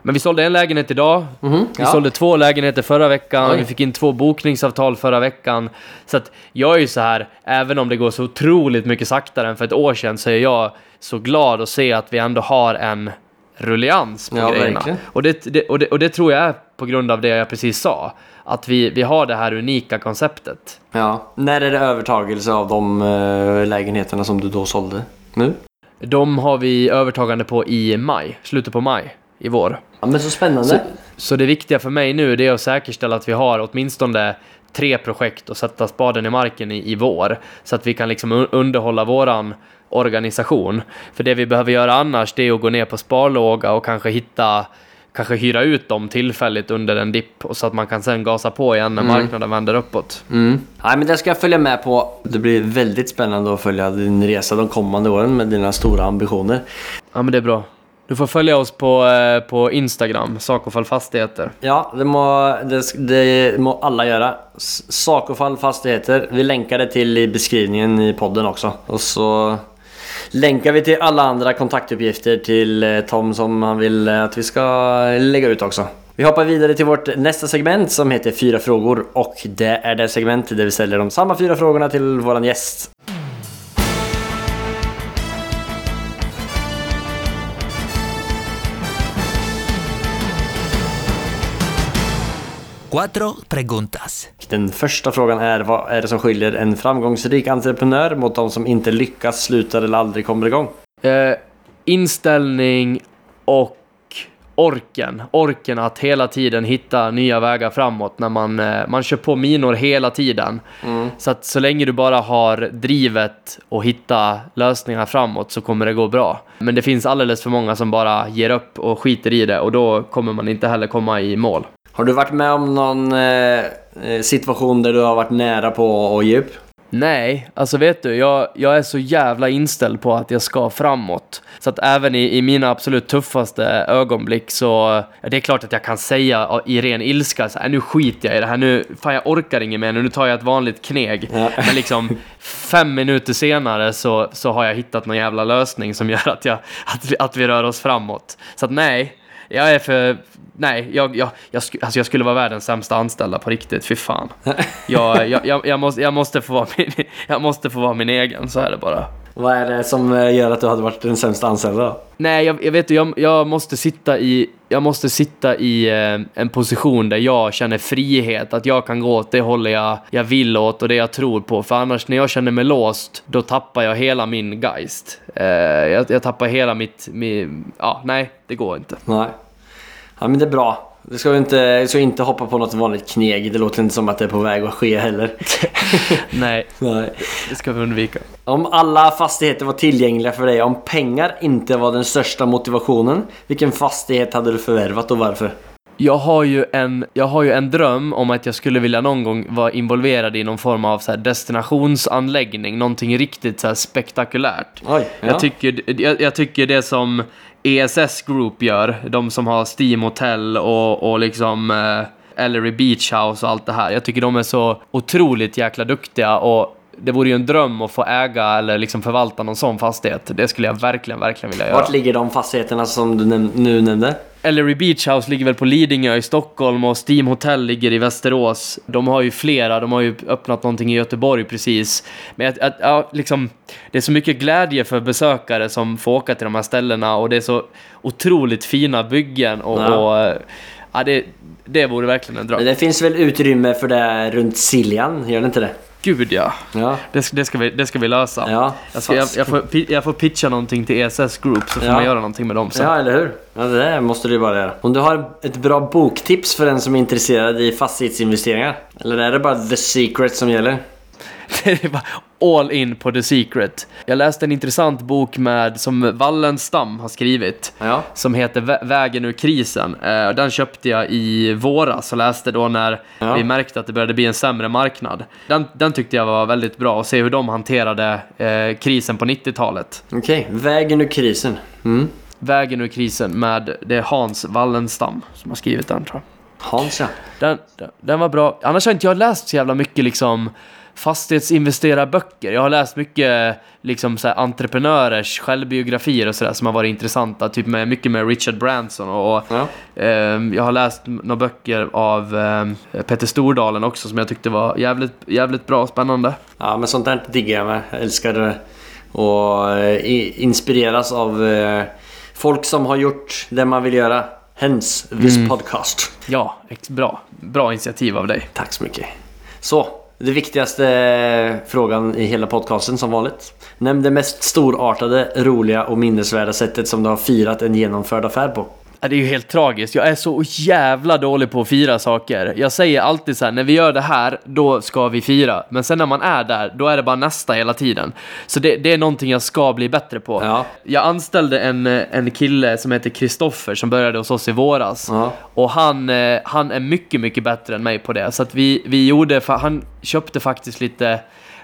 Men vi sålde en lägenhet idag. Vi ja. sålde två lägenheter förra veckan. Oj. Vi fick in två bokningsavtal förra veckan. Så att jag är ju så här, även om det går så otroligt mycket saktare än för ett år sedan så är jag så glad att se att vi ändå har en rullians på Ja, grejerna. Och det, det, och, det, och det tror jag är på grund av det jag precis sa. Att vi, vi har det här unika konceptet. ja. När är det övertagelse av de eh, lägenheterna som du då sålde? Nu? De har vi övertagande på i maj, slutet på maj i vår. Ja men så spännande. Så, så det viktiga för mig nu är att säkerställa att vi har åtminstone tre projekt och sätta spaden i marken i, i vår. Så att vi kan liksom un- underhålla våran organisation. För det vi behöver göra annars det är att gå ner på sparlåga och kanske hitta kanske hyra ut dem tillfälligt under en dipp och så att man kan sen gasa på igen när marknaden vänder uppåt. Mm. Nej, men det ska jag följa med på. Det blir väldigt spännande att följa din resa de kommande åren med dina stora ambitioner. Ja, men det är bra. Du får följa oss på, eh, på Instagram, Sakofall Fastigheter. Ja, det må, det, det må alla göra. Sakofall Fastigheter. Vi länkar det till i beskrivningen i podden också. Och så länkar vi till alla andra kontaktuppgifter till eh, Tom som han vill eh, att vi ska eh, lägga ut också. Vi hoppar vidare till vårt nästa segment som heter Fyra frågor och det är det segment där vi ställer de samma fyra frågorna till våran gäst. Cuatro preguntas. Den första frågan är vad är det som skiljer en framgångsrik entreprenör mot de som inte lyckas, slutar eller aldrig kommer igång? Eh, inställning och orken. Orken att hela tiden hitta nya vägar framåt när man, eh, man kör på minor hela tiden. Så att så länge du bara har drivet och hitta lösningar framåt så kommer det gå bra. Men det finns alldeles för många som bara ger upp och skiter i det och då kommer man inte heller komma i mål. Har du varit med om någon eh, eh, situation där du har varit nära på att ge upp? Nej, alltså vet du, jag, jag är så jävla inställd på att jag ska framåt. Så att även i, i mina absolut tuffaste ögonblick så, det är klart att jag kan säga i ren ilska så här, nu skiter jag i det här, nu, fan jag orkar inget mer, nu tar jag ett vanligt kneg. Ja. Men liksom fem minuter senare så, så har jag hittat någon jävla lösning som gör att, jag, att, vi, att vi rör oss framåt. Så att nej, jag är för... Nej, jag, jag, jag, alltså jag skulle vara världens sämsta anställda på riktigt, fy fan. Jag, jag, jag, jag, måste, jag, måste få vara min, jag måste få vara min egen, så är det bara. Vad är det som eh, gör att du hade varit den sämsta anställda då? Nej, jag, jag vet jag, jag måste sitta i, jag måste sitta i eh, en position där jag känner frihet, att jag kan gå åt det hållet jag, jag vill åt och det jag tror på. För annars när jag känner mig låst, då tappar jag hela min geist. Eh, jag, jag tappar hela mitt, min, ja, nej, det går inte. Nej. Ja men det är bra. Du ska inte, du ska inte hoppa på något vanligt kneg. Det låter inte som att det är på väg att ske heller. nej, Nej. det ska vi undvika. Om alla fastigheter var tillgängliga för dig, om pengar inte var den största motivationen, vilken fastighet hade du förvärvat och varför? Jag har, ju en, jag har ju en dröm om att jag skulle vilja någon gång vara involverad i någon form av så destinationsanläggning, någonting riktigt så spektakulärt. Oj, ja. Jag, tycker, jag, jag tycker det som ESS Group gör, de som har Steam Hotel och, och liksom eh, Ellery Beach House och allt det här. Jag tycker de är så otroligt jäkla duktiga och det vore ju en dröm att få äga eller liksom förvalta någon sån fastighet. Det skulle jag verkligen, verkligen vilja göra. Vart ligger de fastigheterna som du näm- nu nämnde? Ellery Beach House ligger väl på Lidingö i Stockholm och Steam Hotel ligger i Västerås. De har ju flera, de har ju öppnat någonting i Göteborg precis. Men att, att, ja, liksom, det är så mycket glädje för besökare som får åka till de här ställena och det är så otroligt fina byggen och, Ja. och ja, det, det vore verkligen en dröm. Men det finns väl utrymme för det runt Siljan, gör det inte det? Gud ja, Ja. det, ska- det, ska vi, det ska vi lösa. Ja, jag, ska, jag, jag, får, jag får pitcha någonting till ESS Group så får Ja. man göra någonting med dem sen. Ja, eller hur? Ja, det där måste du bara göra. Om du har ett bra boktips för den som är intresserad i fastighetsinvesteringar? Eller är det bara The Secret som gäller? Det var all in på The Secret. Jag läste en intressant bok med, som Wallenstam har skrivit. Ja. Som heter Vä- Vägen ur krisen. Eh, Den köpte jag i våras och läste då när Ja. vi märkte att det började bli en sämre marknad. Den, den tyckte jag var väldigt bra att se hur de hanterade eh, krisen på 90-talet. Okej, vägen ur krisen. Mm. Vägen ur krisen med, det är Hans Wallenstam som har skrivit den tror jag. Hans ja. Den, den, den var bra. Annars har inte jag läst så jävla mycket liksom fastighetsinvesterarböcker. Jag har läst mycket liksom så här, entreprenörers självbiografier och sådär som har varit intressanta. Typ med, mycket med Richard Branson och, och Ja. ehm, jag har läst några böcker av ehm, Peter Stordalen också som jag tyckte var jävligt, jävligt bra och spännande. Ja, men sånt där diggar jag med. Jag älskar det. Och eh, inspireras av eh, folk som har gjort det man vill göra. Hence this podcast. Ja, bra. Bra initiativ av dig. Tack så mycket. Så, det viktigaste eh, frågan i hela podcasten som vanligt. Nämn det mest storartade, roliga och minnesvärda sättet som du har firat en genomförd affär på. Ja, det är ju helt tragiskt. Jag är så jävla dålig på att fira saker. Jag säger alltid så här, när vi gör det här, då ska vi fira. Men sen när man är där, då är det bara nästa hela tiden. Så det, det är någonting jag ska bli bättre på. Ja. Jag anställde en, en kille som heter Kristoffer som började hos oss i våras. Ja. Och han, eh, han är mycket, mycket bättre än mig på det. Så att vi, vi gjorde, han köpte faktiskt lite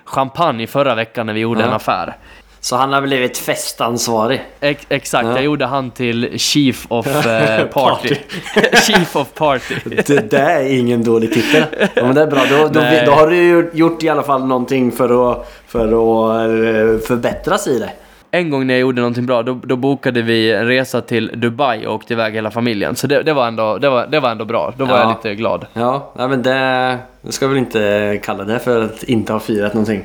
champagne förra veckan när vi gjorde Ja. en affär. Så han har blivit festansvarig. Ex exakt, Ja. jag gjorde han till Chief of eh, Party. Chief of Party. Det där är ingen dålig titel. Ja, men det är bra. Då, då, då har du gjort i alla fall någonting för att, för att eh, förbättras i det. En gång när jag gjorde någonting bra, då, då bokade vi en resa till Dubai och åkte iväg hela familjen. Så det, det, var, ändå, det, var, det var ändå bra. Då var Ja. jag lite glad. Ja, men det, det ska väl inte kalla det för att inte ha firat någonting.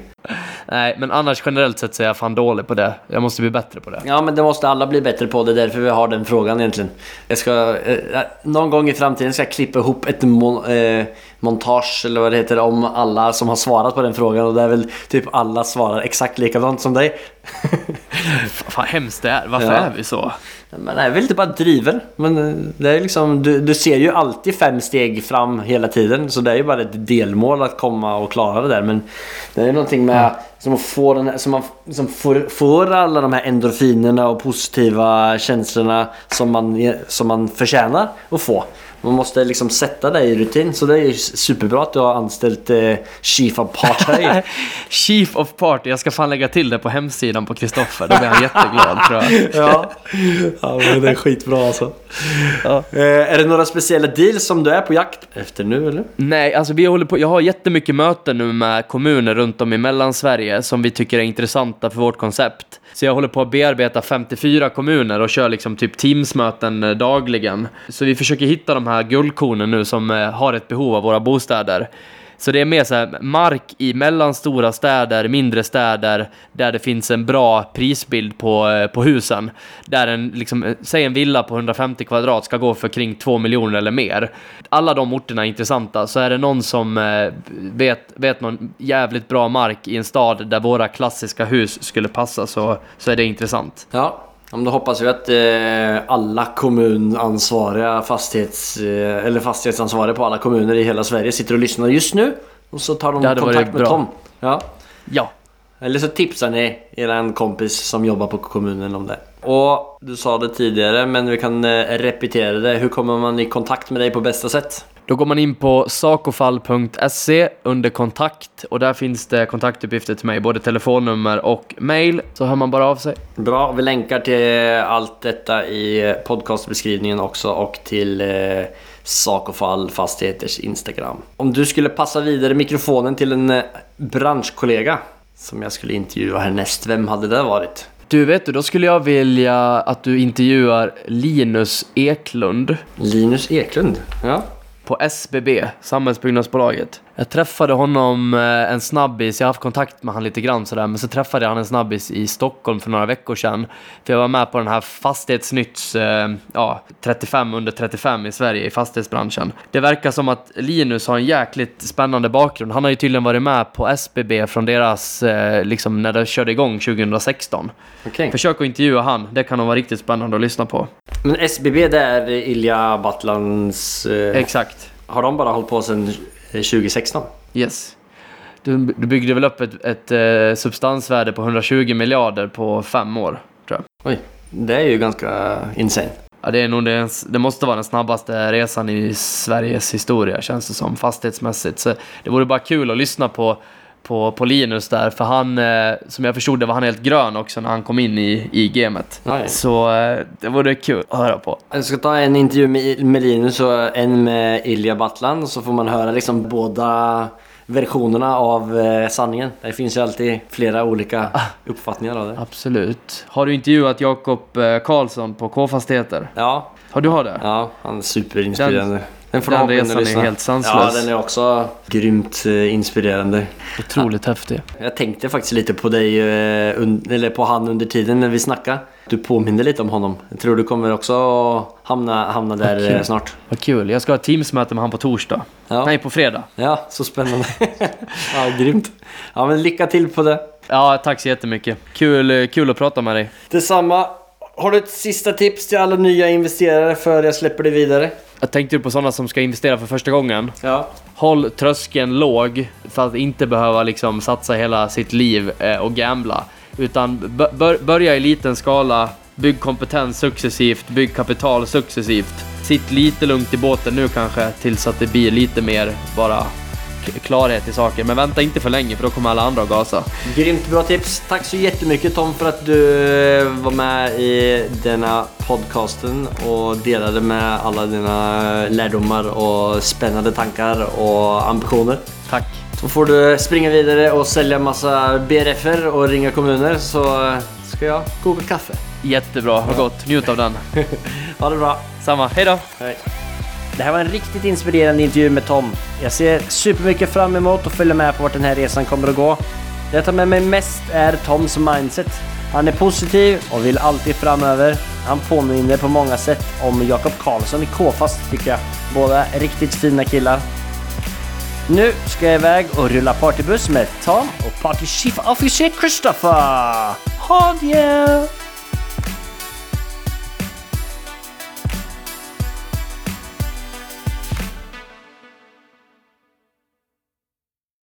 Nej, men annars generellt sett så är jag fan dålig på det. Jag måste bli bättre på det. Ja, men det måste alla bli bättre på. Det är därför vi har den frågan egentligen. Jag ska, eh, någon gång i framtiden ska jag klippa ihop ett mon, eh, montage, eller vad det heter, om alla som har svarat på den frågan. Och det är väl typ alla svarar exakt likadant som dig. Fan hemskt det är. Varför Ja. är vi så? Det är väl inte bara driver. Men eh, det är liksom, du, du ser ju alltid fem steg fram hela tiden. Så det är ju bara ett delmål att komma och klara det där. Men det är någonting med som att få den här, som man som får, får alla de här endorfinerna och positiva känslorna som man, som man förtjänar att få. Man måste liksom sätta det i rutin. Så det är ju superbra att du har anställt eh, Chief of Party. Chief of Party, jag ska fan lägga till det på hemsidan på Kristoffer. Då blir han jätteglad tror jag. ja. ja, men det är skitbra alltså. Ja. Eh, är det några speciella deals som du är på jakt efter nu eller? Nej, alltså vi håller på, jag har jättemycket möten nu med kommuner runt om i Mellansverige som vi tycker är intressanta för vårt koncept. Så jag håller på att bearbeta 54 kommuner och kör liksom typ Teamsmöten eh, dagligen. Så vi försöker hitta de här guldkornen nu som eh, har ett behov av våra bostäder. Så det är mer så här, mark i mellanstora städer, mindre städer, där det finns en bra prisbild på, eh, på husen. Där en, liksom, eh, säg en villa på 150 kvadrat ska gå för kring 2 miljoner eller mer. Alla de orterna är intressanta, så är det någon som eh, vet, vet någon jävligt bra mark i en stad där våra klassiska hus skulle passa så, så är det intressant. Ja, men då hoppas vi att eh, alla kommunansvariga fastighets, eh, eller fastighetsansvariga på alla kommuner i hela Sverige sitter och lyssnar just nu. Och så tar de kontakt med bra. Tom. Ja. Ja, Eller så tipsar ni er kompis som jobbar på kommunen om det. Och du sa det tidigare men vi kan eh, repetera det. Hur kommer man i kontakt med dig på bästa sätt? Då går man in på sakofall.se under kontakt och där finns det kontaktuppgifter till mig, både telefonnummer och mail. Så hör man bara av sig. Bra, vi länkar till allt detta i podcastbeskrivningen också och till eh, Sakofall Fastigheters Instagram. Om du skulle passa vidare mikrofonen till en eh, branschkollega som jag skulle intervjua härnäst, vem hade det varit? Du vet du, då skulle jag vilja att du intervjuar Linus Eklund Linus Eklund. Ja på SBB, Samhällsbyggnadsbolaget. Jag träffade honom eh, en snabbis, jag har haft kontakt med han lite grann sådär, men så träffade jag han en snabbis i Stockholm för några veckor sedan. För jag var med på den här Fastighetsnytts, eh, ja, 35 under 35 i Sverige i fastighetsbranschen. Det verkar som att Linus har en jäkligt spännande bakgrund. Han har ju tydligen varit med på SBB från deras, eh, liksom när det körde igång 2016. Okej. Försök att intervjua han, det kan nog vara riktigt spännande att lyssna på. Men SBB det är Ilja Batlans... Eh, Exakt. har de bara hållit på sedan 2016? Yes. Du, du byggde väl upp ett, ett eh, substansvärde på 120 miljarder på fem år, tror jag. Oj, det är ju ganska insane. Ja, det, är nog det, det måste vara den snabbaste resan i Sveriges historia, känns det som, fastighetsmässigt. Så det vore bara kul att lyssna på, på, på Linus där, för han, eh, som jag förstod det, var han helt grön också när han kom in i, i gamet. Ja. Så eh, det vore kul att höra på. Jag ska ta en intervju med, med Linus och en med Ilja Battlan så får man höra liksom båda versionerna av eh, sanningen. Det finns ju alltid flera olika uppfattningar av det. Absolut. Har du intervjuat Jakob eh, Karlsson på K-fastigheter? Ja, Har du har det? ja han är superinspirerande. Den, får den in och resan är lyssna. helt sanslös. Ja, den är också grymt eh, inspirerande. Otroligt häftig. Jag tänkte faktiskt lite på dig, eh, eller på han under tiden när vi snackade. Du påminner lite om honom. Jag tror du kommer också hamna, hamna där Okej. eh, snart. Vad kul. Jag ska ha ett Teamsmöte med han på torsdag. Ja. Nej, på fredag. Ja, så spännande. ja, grymt. Ja, men lycka till på det. Ja, tack så jättemycket. Kul, kul att prata med dig. Detsamma. Har du ett sista tips till alla nya investerare för jag släpper det vidare? Jag tänkte på sådana som ska investera för första gången. Ja. Håll tröskeln låg för att inte behöva liksom satsa hela sitt liv eh, och gambla. Utan bör, börja i liten skala, bygg kompetens successivt, bygg kapital successivt. Sitt lite lugnt i båten nu kanske tills att det blir lite mer bara klarhet i saker. Men vänta inte för länge för då kommer alla andra att gasa. Grymt bra tips. Tack så jättemycket Tom för att du eh, var med i denna podcasten och delade med alla dina lärdomar och spännande tankar och ambitioner. Tack! Så får du springa vidare och sälja massa BRFer och ringa kommuner så ska jag koka kaffe. Jättebra, vad gott. Njut av den. Ha det bra. Samma, hejdå! Hej. Det här var en riktigt inspirerande intervju med Tom. Jag ser supermycket fram emot att följa med på vart den här resan kommer att gå. Det jag tar med mig mest är Toms mindset. Han är positiv och vill alltid framöver. Han påminner på många sätt om Jakob Karlsson i K-fast tycker jag. Båda riktigt fina killar. Nu ska jag iväg och rulla partybuss med Tom och partychef officer Christopher. Ha det!